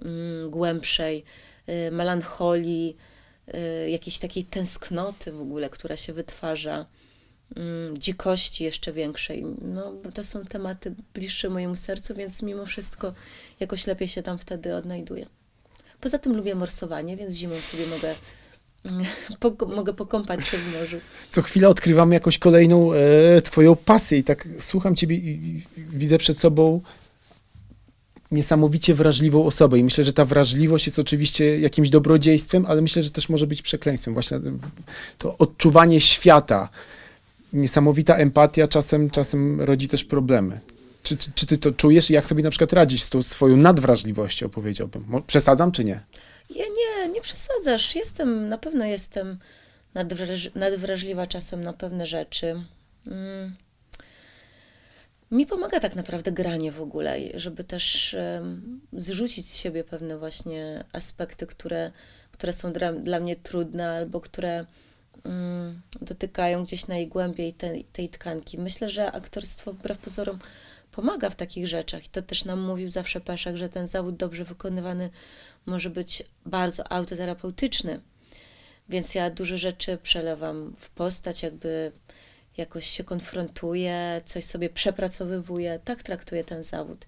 mm, głębszej, y, melancholii, y, jakiejś takiej tęsknoty w ogóle, która się wytwarza, mm, dzikości jeszcze większej. No, to są tematy bliższe mojemu sercu, więc mimo wszystko jakoś lepiej się tam wtedy odnajduję. Poza tym lubię morsowanie, więc zimą sobie mogę [laughs] mogę pokąpać się w morzu. Co chwilę odkrywam jakąś kolejną e, twoją pasję i tak słucham ciebie i, i widzę przed sobą niesamowicie wrażliwą osobę i myślę, że ta wrażliwość jest oczywiście jakimś dobrodziejstwem, ale myślę, że też może być przekleństwem. Właśnie to odczuwanie świata, niesamowita empatia czasem, czasem rodzi też problemy. Czy, czy, czy ty to czujesz i jak sobie na przykład radzisz z tą swoją nadwrażliwością, powiedziałbym? Przesadzam czy nie? Ja nie, nie przesadzasz. Jestem, na pewno jestem nadwraż, nadwrażliwa czasem na pewne rzeczy. Mm. Mi pomaga tak naprawdę granie w ogóle, żeby też um, zrzucić z siebie pewne właśnie aspekty, które, które są dla, dla mnie trudne albo które um, dotykają gdzieś najgłębiej tej, tej tkanki. Myślę, że aktorstwo wbrew pozorom pomaga w takich rzeczach. I to też nam mówił zawsze Peszek, że ten zawód dobrze wykonywany może być bardzo autoterapeutyczny. Więc ja dużo rzeczy przelewam w postać, jakby jakoś się konfrontuję, coś sobie przepracowywuję. Tak traktuję ten zawód.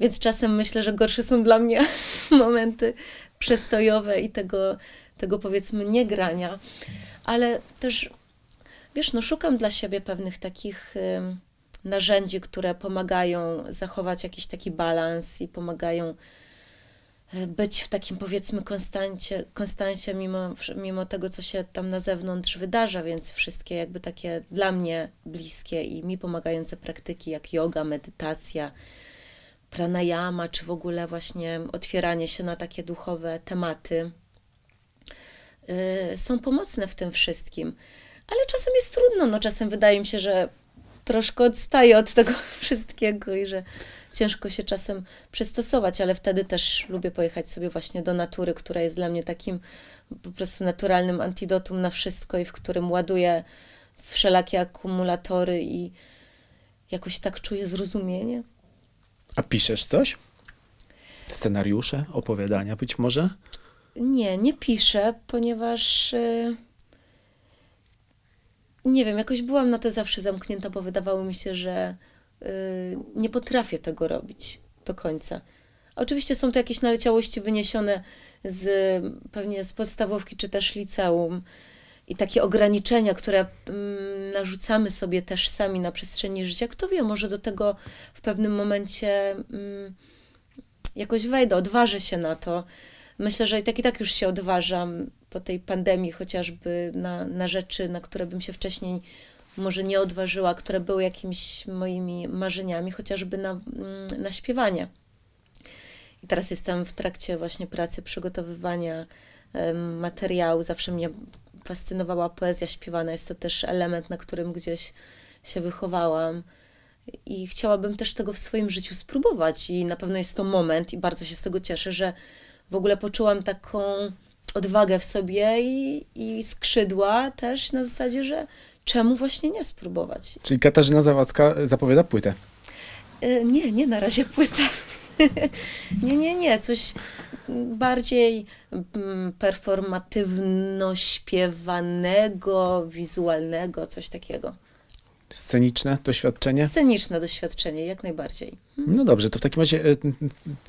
Więc czasem myślę, że gorsze są dla mnie [laughs] momenty przestojowe i tego, tego powiedzmy niegrania. Ale też, wiesz, no szukam dla siebie pewnych takich narzędzi, które pomagają zachować jakiś taki balans i pomagają być w takim powiedzmy konstancie, konstancie mimo, mimo tego, co się tam na zewnątrz wydarza, więc wszystkie jakby takie dla mnie bliskie i mi pomagające praktyki jak yoga, medytacja, pranayama, czy w ogóle właśnie otwieranie się na takie duchowe tematy yy, są pomocne w tym wszystkim. Ale czasem jest trudno, no czasem wydaje mi się, że troszkę odstaję od tego [laughs] wszystkiego i że ciężko się czasem przystosować, ale wtedy też lubię pojechać sobie właśnie do natury, która jest dla mnie takim po prostu naturalnym antidotum na wszystko i w którym ładuję wszelakie akumulatory i jakoś tak czuję zrozumienie. A piszesz coś? Scenariusze, opowiadania być może? Nie, nie piszę, ponieważ. Yy nie wiem, jakoś byłam na to zawsze zamknięta, bo wydawało mi się, że nie potrafię tego robić do końca. Oczywiście są to jakieś naleciałości wyniesione z pewnie z podstawówki czy też liceum i takie ograniczenia, które mm, narzucamy sobie też sami na przestrzeni życia. Kto wie, może do tego w pewnym momencie mm, jakoś wejdę, odważę się na to. Myślę, że i tak i tak już się odważam po tej pandemii chociażby na, na rzeczy, na które bym się wcześniej może nie odważyła, które były jakimiś moimi marzeniami, chociażby na, mm, na śpiewanie. I teraz jestem w trakcie właśnie pracy przygotowywania materiału. Zawsze mnie fascynowała poezja śpiewana. Jest to też element, na którym gdzieś się wychowałam. I chciałabym też tego w swoim życiu spróbować. I na pewno jest to moment, i bardzo się z tego cieszę, że w ogóle poczułam taką odwagę w sobie i, i skrzydła też na zasadzie, że czemu właśnie nie spróbować. Czyli Katarzyna Zawadzka zapowiada płytę? E, nie, nie na razie płytę. [laughs] nie, nie, nie, coś bardziej mm, performatywno śpiewanego, wizualnego, coś takiego. Sceniczne doświadczenie? Sceniczne doświadczenie, jak najbardziej. No dobrze, to w takim razie e,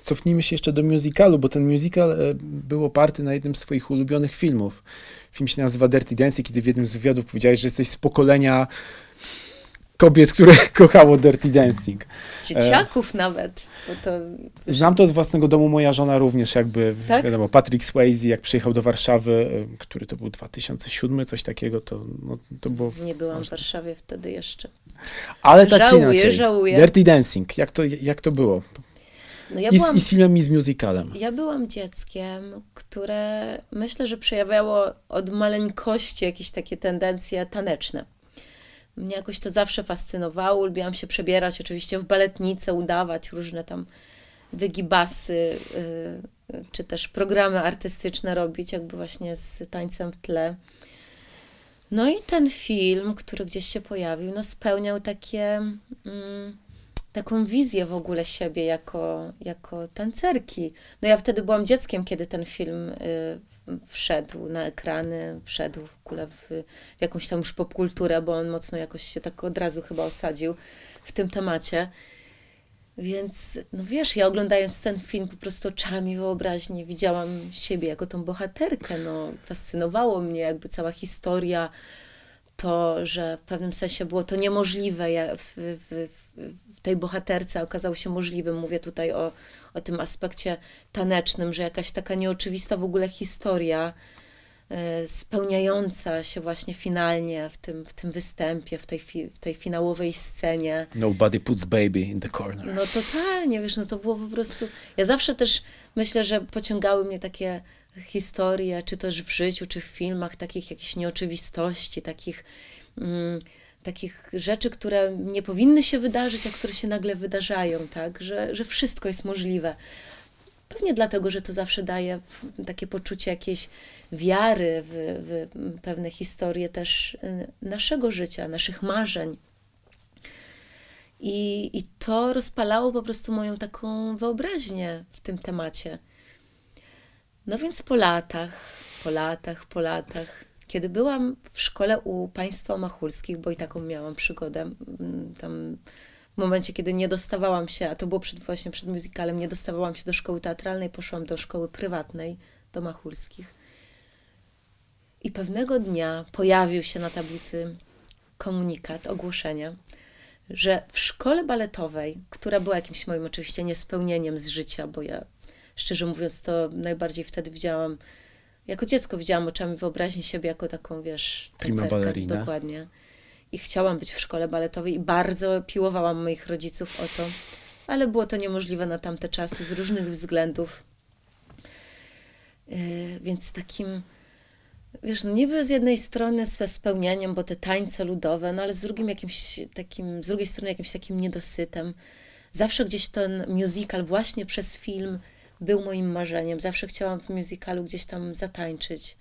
cofnijmy się jeszcze do musicalu, bo ten musical e, był oparty na jednym z swoich ulubionych filmów. Film się nazywa Dirty Dancing, kiedy w jednym z wywiadów powiedziałeś, że jesteś z pokolenia kobiet, które [laughs] kochało Dirty Dancing. Dzieciaków e... nawet. To... Znam to z własnego domu, moja żona również jakby, tak? wiadomo, Patrick Swayze, jak przyjechał do Warszawy, który to był 2007, coś takiego, to, no, to było... Nie byłam w Warszawie wtedy jeszcze. Ale tak żałuję, czy inaczej. żałuję. Dirty Dancing, jak to, jak to było? No ja I, byłam, I z filmem, i z musicalem. Ja byłam dzieckiem, które myślę, że przejawiało od maleńkości jakieś takie tendencje taneczne. Mnie jakoś to zawsze fascynowało. Lubiłam się przebierać oczywiście w baletnicę, udawać różne tam wygibasy, yy, czy też programy artystyczne robić, jakby właśnie z tańcem w tle. No i ten film, który gdzieś się pojawił, no spełniał takie... Yy, taką wizję w ogóle siebie jako, jako tancerki. No ja wtedy byłam dzieckiem, kiedy ten film y, wszedł na ekrany, wszedł w ogóle w, w jakąś tam już popkulturę, bo on mocno jakoś się tak od razu chyba osadził w tym temacie. Więc, no wiesz, ja oglądając ten film po prostu oczami wyobraźni widziałam siebie jako tą bohaterkę. No, fascynowało mnie jakby cała historia, to, że w pewnym sensie było to niemożliwe w, w, w, tej bohaterce okazało się możliwym. Mówię tutaj o, o tym aspekcie tanecznym, że jakaś taka nieoczywista w ogóle historia e, spełniająca się właśnie finalnie w tym, w tym występie, w tej, fi, w tej finałowej scenie. Nobody puts baby in the corner. No totalnie, wiesz, no to było po prostu... Ja zawsze też myślę, że pociągały mnie takie historie, czy też w życiu, czy w filmach, takich jakichś nieoczywistości, takich, mm, takich rzeczy, które nie powinny się wydarzyć, a które się nagle wydarzają, tak? Że, że wszystko jest możliwe. Pewnie dlatego, że to zawsze daje takie poczucie jakiejś wiary w, w pewne historie też y, naszego życia, naszych marzeń. I, I to rozpalało po prostu moją taką wyobraźnię w tym temacie. No więc po latach, po latach, po latach, kiedy byłam w szkole u państwa machulskich, bo i taką miałam przygodę, mm, tam w momencie, kiedy nie dostawałam się, a to było przed, właśnie przed musicalem, nie dostawałam się do szkoły teatralnej, poszłam do szkoły prywatnej, do machulskich. I pewnego dnia pojawił się na tablicy komunikat, ogłoszenie, że w szkole baletowej, która była jakimś moim oczywiście niespełnieniem z życia, bo ja szczerze mówiąc, to najbardziej wtedy widziałam, jako dziecko widziałam oczami wyobraźni siebie jako taką, wiesz, Prima ballerina. Dokładnie. I chciałam być w szkole baletowej i bardzo piłowałam moich rodziców o to, ale było to niemożliwe na tamte czasy z różnych względów. Yy, więc takim, wiesz, no niby z jednej strony ze spełnianiem, bo te tańce ludowe, no ale z drugim jakimś takim, z drugiej strony jakimś takim niedosytem. Zawsze gdzieś ten musical właśnie przez film był moim marzeniem. Zawsze chciałam w musicalu gdzieś tam zatańczyć.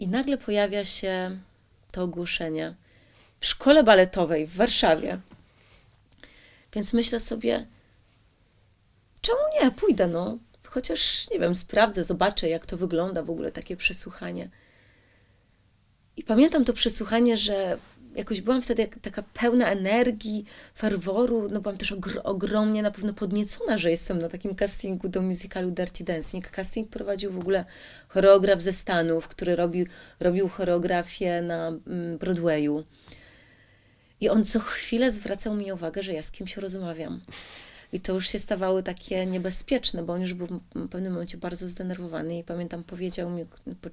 I nagle pojawia się to ogłoszenie w szkole baletowej w Warszawie. Więc myślę sobie, czemu nie? Pójdę, no. Chociaż, nie wiem, sprawdzę, zobaczę, jak to wygląda w ogóle takie przesłuchanie. I pamiętam to przesłuchanie, że jakoś byłam wtedy taka pełna energii, ferworu, no byłam też ogr ogromnie na pewno podniecona, że jestem na takim castingu do musicalu Dirty Dancing. Casting prowadził w ogóle choreograf ze Stanów, który robił, robił choreografię na mm, Broadwayu. I on co chwilę zwracał mi uwagę, że ja z kimś rozmawiam. I to już się stawało takie niebezpieczne, bo on już był w pewnym momencie bardzo zdenerwowany i pamiętam, powiedział mi,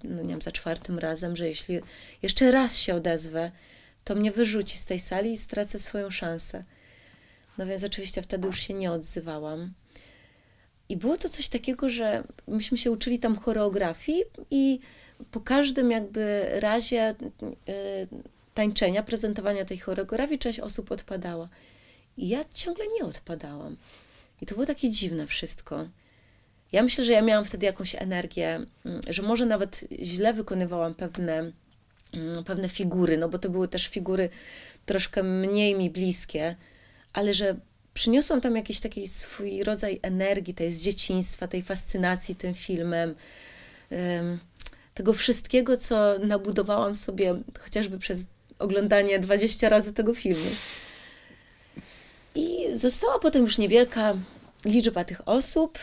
no nie wiem, za czwartym razem, że jeśli jeszcze raz się odezwę, to mnie wyrzuci z tej sali i stracę swoją szansę. No więc oczywiście wtedy już się nie odzywałam. I było to coś takiego, że myśmy się uczyli tam choreografii i po każdym jakby razie y, tańczenia, prezentowania tej choreografii część osób odpadała. I ja ciągle nie odpadałam. I to było takie dziwne wszystko. Ja myślę, że ja miałam wtedy jakąś energię, mm, że może nawet źle wykonywałam pewne pewne figury, no bo to były też figury troszkę mniej mi bliskie, ale że przyniosłam tam jakiś taki swój rodzaj energii, tej z dzieciństwa, tej fascynacji tym filmem, tego wszystkiego, co nabudowałam sobie chociażby przez oglądanie 20 razy tego filmu. I została potem już niewielka liczba tych osób,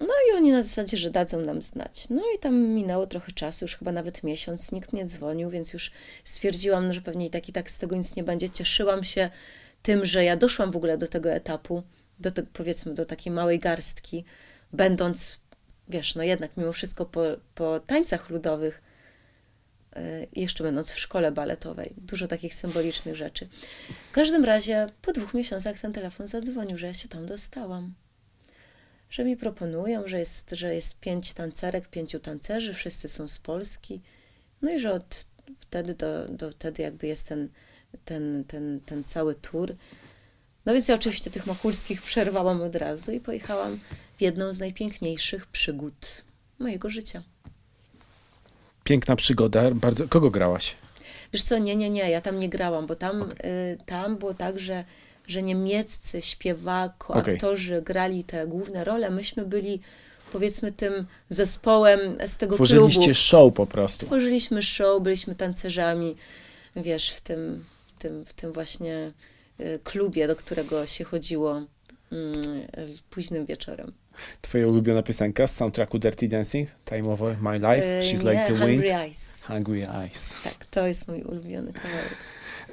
No i oni na zasadzie, że dadzą nam znać. No i tam minęło trochę czasu, już chyba nawet miesiąc, nikt nie dzwonił, więc już stwierdziłam, no, że pewnie i tak i tak z tego nic nie będzie. Cieszyłam się tym, że ja doszłam w ogóle do tego etapu, do te, powiedzmy do takiej małej garstki, będąc, wiesz, no jednak mimo wszystko po, po tańcach ludowych, y, jeszcze będąc w szkole baletowej. Dużo takich symbolicznych rzeczy. W każdym razie po dwóch miesiącach ten telefon zadzwonił, że ja się tam dostałam że mi proponują, że jest, że jest pięć tancerek, pięciu tancerzy, wszyscy są z Polski. No i że od wtedy do, do wtedy jakby jest ten, ten, ten, ten cały tour. No więc ja oczywiście tych Machulskich przerwałam od razu i pojechałam w jedną z najpiękniejszych przygód mojego życia. Piękna przygoda. Bardzo... Kogo grałaś? Wiesz co, nie, nie, nie, ja tam nie grałam, bo tam, okay. y, tam było tak, że że niemieccy śpiewako, okay. aktorzy grali te główne role, myśmy byli powiedzmy tym zespołem z tego Tworzyliście klubu. show po prostu. Tworzyliśmy show, byliśmy tancerzami, wiesz, w tym, w tym, w tym właśnie y, klubie, do którego się chodziło mm, późnym wieczorem. Twoja ulubiona piosenka z soundtracku Dirty Dancing? Time of My Life? She's nie, like the Hungry wind? Eyes. Hungry Eyes. Tak, to jest mój ulubiony kawałek.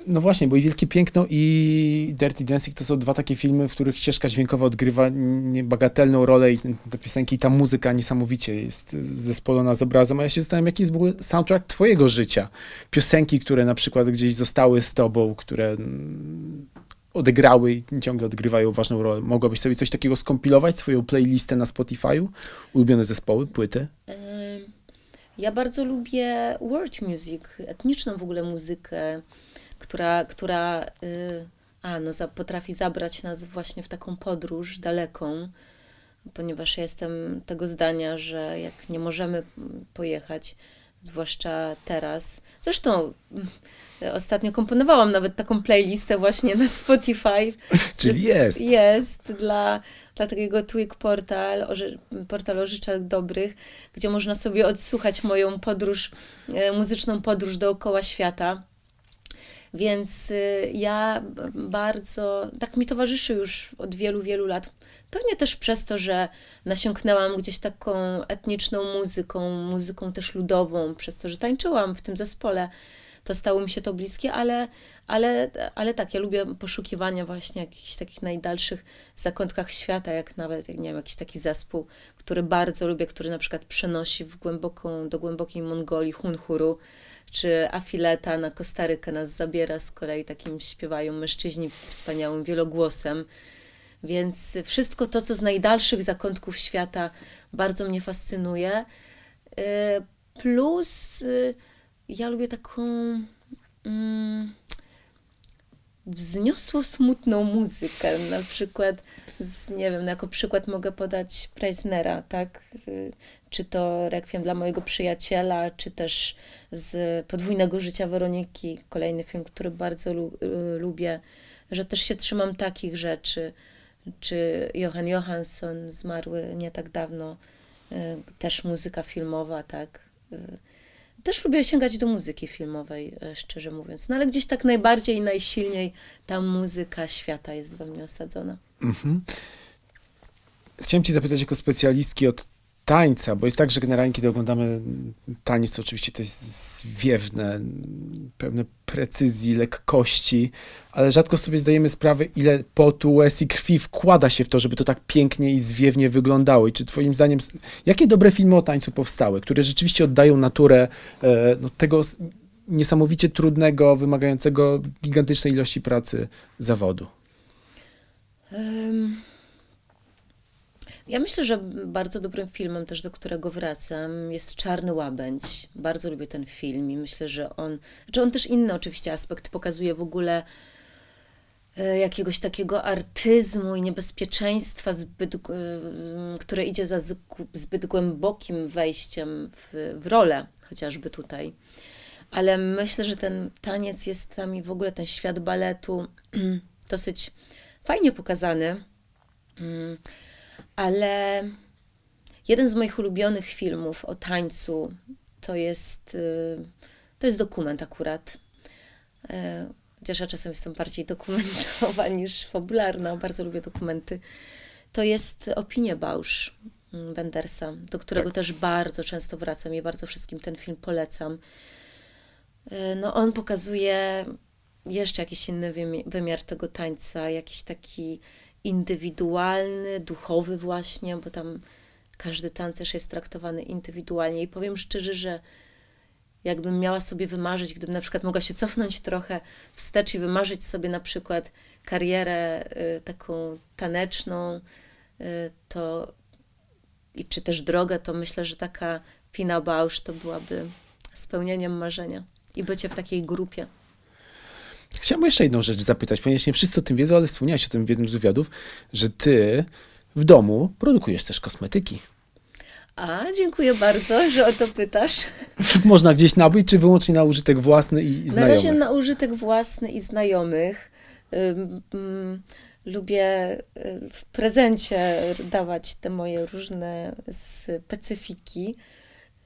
No właśnie, bo i Wielkie Piękno i Dirty Dancing to są dwa takie filmy, w których ścieżka dźwiękowa odgrywa niebagatelną rolę i te piosenki, ta muzyka niesamowicie jest zespolona z obrazem. A ja się zastanawiam, jaki jest w ogóle soundtrack twojego życia? Piosenki, które na przykład gdzieś zostały z tobą, które mm, odegrały i ciągle odgrywają ważną rolę. Mogłabyś sobie coś takiego skompilować, swoją playlistę na Spotify'u? Ulubione zespoły, płyty? Ja bardzo lubię world music, etniczną w ogóle muzykę która, która y, a, no, za, potrafi zabrać nas właśnie w taką podróż daleką, ponieważ ja jestem tego zdania, że jak nie możemy pojechać, zwłaszcza teraz. Zresztą mm, ostatnio komponowałam nawet taką playlistę właśnie na Spotify. [laughs] Czyli jest. Jest dla, dla takiego Twig Portal, portal o życzach dobrych, gdzie można sobie odsłuchać moją podróż, e, muzyczną podróż dookoła świata. Więc y, ja bardzo, tak mi towarzyszy już od wielu, wielu lat. Pewnie też przez to, że nasiąknęłam gdzieś taką etniczną muzyką, muzyką też ludową, przez to, że tańczyłam w tym zespole, to stało mi się to bliskie, ale, ale, ale tak, ja lubię poszukiwania właśnie jakichś takich najdalszych zakątkach świata, jak nawet, jak nie wiem, jakiś taki zespół, który bardzo lubię, który na przykład przenosi w głęboką, do głębokiej Mongolii, Hunhuru, czy Afileta na Kostarykę nas zabiera, z kolei takim śpiewają mężczyźni wspaniałym wielogłosem. Więc wszystko to, co z najdalszych zakątków świata bardzo mnie fascynuje. Y, plus y, ja lubię taką mm, wzniosło smutną muzykę. Na przykład, z, nie wiem, jako przykład mogę podać Preisnera, tak? Czy to Rekwiem dla mojego przyjaciela, czy też z Podwójnego życia Weroniki, kolejny film, który bardzo lu y, lubię, że też się trzymam takich rzeczy, czy Johan Johansson zmarły nie tak dawno, y, też muzyka filmowa, tak. Y, też lubię sięgać do muzyki filmowej, szczerze mówiąc. No ale gdzieś tak najbardziej i najsilniej ta muzyka świata jest we mnie osadzona. Mhm. Chciałem Ci zapytać jako specjalistki od tańca, bo jest tak, że generalnie kiedy oglądamy taniec, to oczywiście to jest zwiewne, pełne precyzji, lekkości, ale rzadko sobie zdajemy sprawę, ile potu, łez i krwi wkłada się w to, żeby to tak pięknie i zwiewnie wyglądało. I czy twoim zdaniem, jakie dobre filmy o tańcu powstały, które rzeczywiście oddają naturę e, no, tego niesamowicie trudnego, wymagającego gigantycznej ilości pracy zawodu? Um. Ja myślę, że bardzo dobrym filmem też, do którego wracam, jest Czarny Łabędź. Bardzo lubię ten film i myślę, że on, że on też inny oczywiście aspekt pokazuje w ogóle e, jakiegoś takiego artyzmu i niebezpieczeństwa, zbyt, e, które idzie za zbyt głębokim wejściem w, w rolę, chociażby tutaj. Ale myślę, że ten taniec jest tam i w ogóle ten świat baletu [clears throat] dosyć fajnie pokazany. Ale jeden z moich ulubionych filmów o tańcu to jest, y, to jest dokument akurat. E, chociaż ja czasem jestem bardziej [laughs] dokumentowa niż fabularna, bardzo lubię dokumenty. To jest Opinie Bausz. mm, Wendersa, do którego Tak. też bardzo często wracam i bardzo wszystkim ten film polecam. E, No, on pokazuje jeszcze jakiś inny wymi- wymiar tego tańca, jakiś taki indywidualny, duchowy właśnie, bo tam każdy tancerz jest traktowany indywidualnie. I powiem szczerze, że jakbym miała sobie wymarzyć, gdybym na przykład mogła się cofnąć trochę wstecz i wymarzyć sobie na przykład karierę y, taką taneczną, y, to i czy też drogę, to myślę, że taka Pina Bausch to byłaby spełnieniem marzenia i bycie w takiej grupie. Chciałbym jeszcze jedną rzecz zapytać, ponieważ nie wszyscy o tym wiedzą, ale wspomniałeś o tym w jednym z wywiadów, że ty w domu produkujesz też kosmetyki. A, dziękuję bardzo, że o to pytasz. [laughs] Można gdzieś nabyć, czy wyłącznie na użytek własny i, i Na znajomych? razie na użytek własny i znajomych. Ym, lubię y, w prezencie dawać te moje różne specyfiki.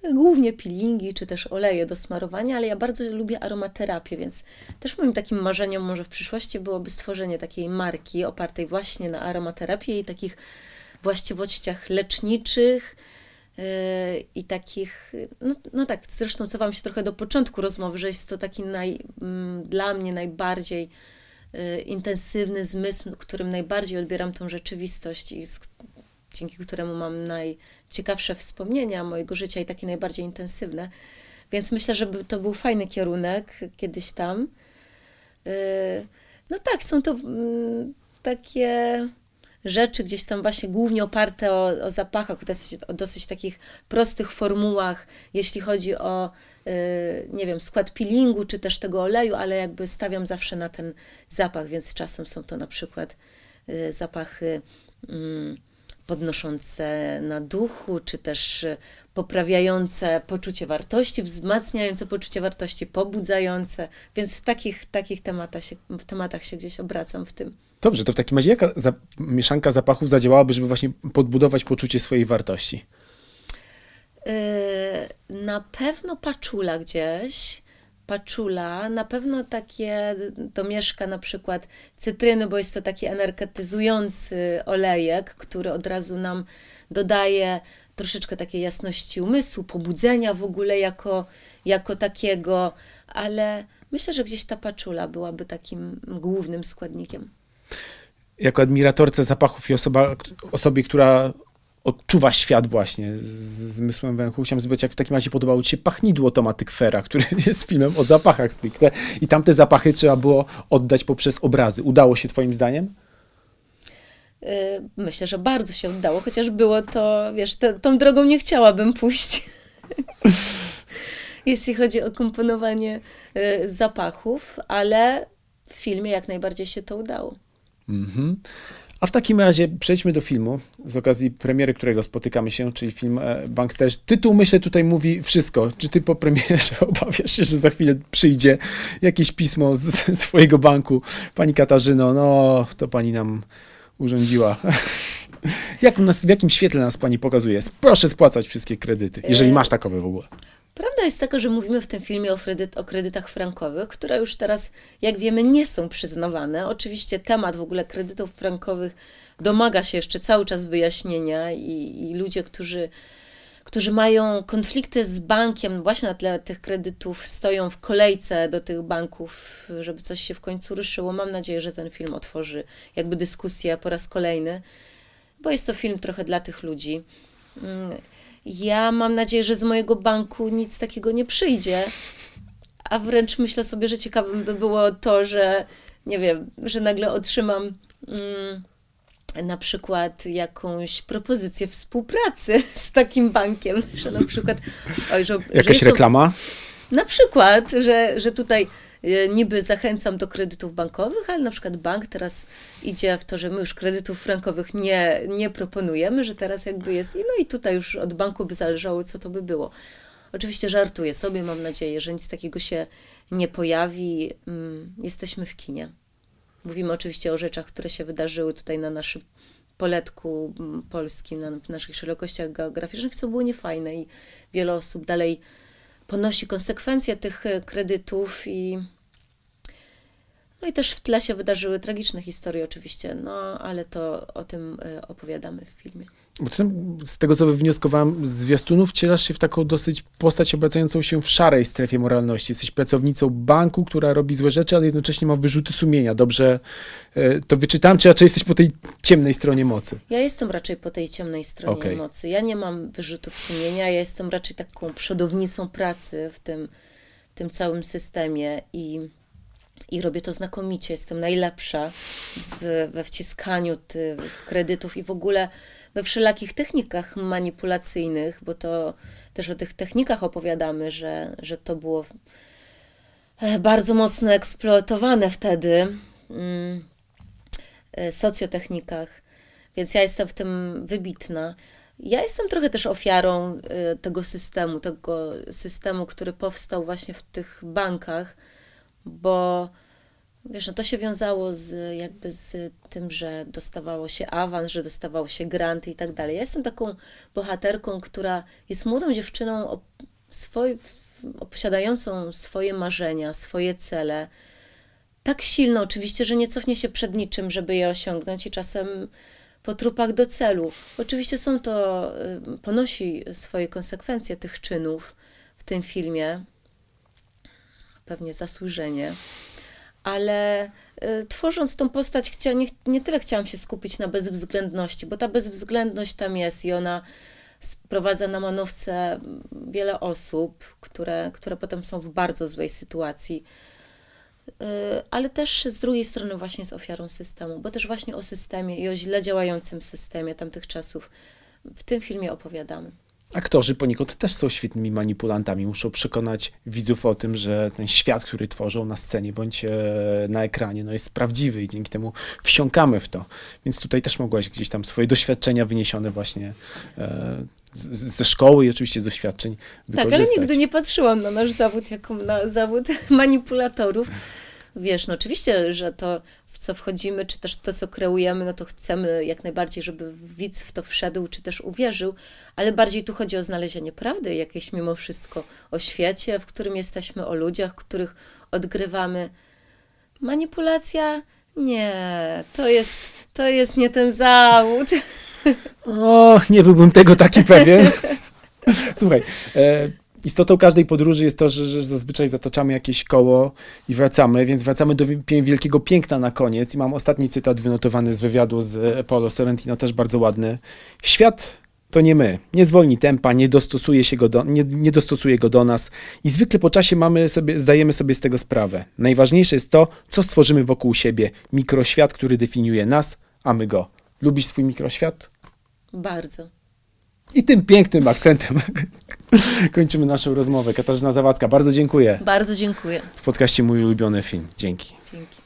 Głównie peelingi czy też oleje do smarowania, ale ja bardzo lubię aromaterapię, więc też moim takim marzeniem może w przyszłości byłoby stworzenie takiej marki opartej właśnie na aromaterapii i takich właściwościach leczniczych, yy, i takich, no, no tak, zresztą cofam się trochę do początku rozmowy, że jest to taki naj, mm, dla mnie najbardziej y, intensywny zmysł, którym najbardziej odbieram tą rzeczywistość i z, dzięki któremu mam najciekawsze wspomnienia mojego życia i takie najbardziej intensywne. Więc myślę, że to był fajny kierunek kiedyś tam. Y, No tak, są to mm, takie rzeczy gdzieś tam właśnie głównie oparte o, o zapachach, dosyć, o dosyć takich prostych formułach, jeśli chodzi o, y, nie wiem, skład peelingu czy też tego oleju, ale jakby stawiam zawsze na ten zapach, więc czasem są to na przykład y, zapachy mm, podnoszące na duchu, czy też y, poprawiające poczucie wartości, wzmacniające poczucie wartości, pobudzające, więc w takich, takich tematach, się, w tematach się gdzieś obracam w tym. Dobrze, to w takim razie jaka za, mieszanka zapachów zadziałałaby, żeby właśnie podbudować poczucie swojej wartości? Yy, Na pewno paczula gdzieś. Paczula, na pewno takie domieszka na przykład cytryny, bo jest to taki energetyzujący olejek, który od razu nam dodaje troszeczkę takiej jasności umysłu, pobudzenia w ogóle jako, jako takiego, ale myślę, że gdzieś ta paczula byłaby takim głównym składnikiem. Jako admiratorce zapachów i osoba, osobie, która odczuwa świat właśnie z zmysłem węchu, chciałem zapytać, jak w takim razie podobało Ci się Pachnidło Toma Tykfera, który [laughs] jest filmem o zapachach stricte i tamte zapachy trzeba było oddać poprzez obrazy. Udało się Twoim zdaniem? Yy, Myślę, że bardzo się udało, chociaż było to, wiesz, te, tą drogą nie chciałabym pójść. [laughs] Jeśli chodzi o komponowanie yy, zapachów, ale w filmie jak najbardziej się to udało. Mhm. A w takim razie przejdźmy do filmu, z okazji premiery którego spotykamy się, czyli film e, Banksterzy. Tytuł, myślę, tutaj mówi wszystko. Czy ty po premierze [laughs] obawiasz się, że za chwilę przyjdzie jakieś pismo z [laughs] z swojego banku? Pani Katarzyno, no, to pani nam urządziła. [laughs] Jak nas, w jakim świetle nas pani pokazuje? Proszę spłacać wszystkie kredyty, jeżeli E, masz takowe w ogóle. Prawda jest taka, że mówimy w tym filmie o, kredyt, o kredytach frankowych, które już teraz, jak wiemy, nie są przyznawane. Oczywiście temat w ogóle kredytów frankowych domaga się jeszcze cały czas wyjaśnienia i, i ludzie, którzy, którzy mają konflikty z bankiem właśnie na tle tych kredytów, stoją w kolejce do tych banków, żeby coś się w końcu ruszyło. Mam nadzieję, że ten film otworzy jakby dyskusję po raz kolejny, bo jest to film trochę dla tych ludzi. Ja mam nadzieję, że z mojego banku nic takiego nie przyjdzie, a wręcz myślę sobie, że ciekawym by było to, że nie wiem, że nagle otrzymam mm, na przykład jakąś propozycję współpracy [laughs] z takim bankiem, że na przykład oj, że, że Jakaś to- reklama? na przykład, że, że tutaj niby zachęcam do kredytów bankowych, ale na przykład bank teraz idzie w to, że my już kredytów frankowych nie, nie proponujemy, że teraz jakby jest, no i tutaj już od banku by zależało, co to by było. Oczywiście żartuję sobie, mam nadzieję, że nic takiego się nie pojawi. Mm, Jesteśmy w kinie. Mówimy oczywiście o rzeczach, które się wydarzyły tutaj na naszym poletku mm, polskim, na, w naszych szerokościach geograficznych, co było niefajne i wiele osób dalej ponosi konsekwencje tych e, kredytów i no i też w tle się wydarzyły tragiczne historie oczywiście, no ale to o tym e, opowiadamy w filmie. Z tego, co wywnioskowałem z zwiastunów, wcielasz się w taką dosyć postać obracającą się w szarej strefie moralności. Jesteś pracownicą banku, która robi złe rzeczy, ale jednocześnie ma wyrzuty sumienia. Dobrze e, to wyczytam, czy raczej jesteś po tej ciemnej stronie mocy? Ja jestem raczej po tej ciemnej stronie Okej. mocy. Ja nie mam wyrzutów sumienia, ja jestem raczej taką przodownicą pracy w tym, tym całym systemie i, i robię to znakomicie. Jestem najlepsza w, we wciskaniu tych kredytów i w ogóle we wszelakich technikach manipulacyjnych, bo to też o tych technikach opowiadamy, że, że to było e, bardzo mocno eksploatowane wtedy. Mm, e, socjotechnikach, więc ja jestem w tym wybitna. Ja jestem trochę też ofiarą e, tego systemu, tego systemu, który powstał właśnie w tych bankach, bo wiesz, no to się wiązało z jakby z tym, że dostawało się awans, że dostawało się granty i tak dalej. Ja jestem taką bohaterką, która jest młodą dziewczyną posiadającą swoje marzenia, swoje cele, tak silno oczywiście, że nie cofnie się przed niczym, żeby je osiągnąć i czasem po trupach do celu. Oczywiście są to, y, ponosi swoje konsekwencje tych czynów w tym filmie, pewnie zasłużenie, ale y, tworząc tą postać, chcia, nie, nie tyle chciałam się skupić na bezwzględności, bo ta bezwzględność tam jest i ona sprowadza na manowce wiele osób, które, które potem są w bardzo złej sytuacji. Y, ale też z drugiej strony właśnie jest ofiarą systemu, bo też właśnie o systemie i o źle działającym systemie tamtych czasów w tym filmie opowiadamy. Aktorzy poniekąd też są świetnymi manipulantami. Muszą przekonać widzów o tym, że ten świat, który tworzą na scenie bądź e, na ekranie, no jest prawdziwy i dzięki temu wsiąkamy w to. Więc tutaj też mogłaś gdzieś tam swoje doświadczenia wyniesione właśnie e, z, ze szkoły i oczywiście z doświadczeń Tak, wykorzystać. ale nigdy nie patrzyłam na nasz zawód jako na zawód [laughs] manipulatorów. Wiesz, no oczywiście, że to, w co wchodzimy, czy też to, co kreujemy, no to chcemy jak najbardziej, żeby widz w to wszedł, czy też uwierzył, ale bardziej tu chodzi o znalezienie prawdy jakiejś mimo wszystko, o świecie, w którym jesteśmy, o ludziach, których odgrywamy. Manipulacja? Nie, to jest, to jest nie ten zawód. O, nie byłbym tego taki pewien. [laughs] Słuchaj, e, istotą każdej podróży jest to, że, że zazwyczaj zataczamy jakieś koło i wracamy, więc wracamy do wi- wielkiego piękna na koniec. I mam ostatni cytat wynotowany z wywiadu z Paolo Sorrentino, też bardzo ładny. Świat to nie my. Nie zwolni tempa, nie dostosuje, się go do, nie, nie dostosuje go do nas i zwykle po czasie mamy sobie, zdajemy sobie z tego sprawę. Najważniejsze jest to, co stworzymy wokół siebie. Mikroświat, który definiuje nas, a my go. Lubisz swój mikroświat? Bardzo. I tym pięknym akcentem [laughs] [laughs] kończymy naszą rozmowę. Katarzyna Zawadzka, bardzo dziękuję. Bardzo dziękuję. W podcaście Mój ulubiony film. Dzięki. Dzięki.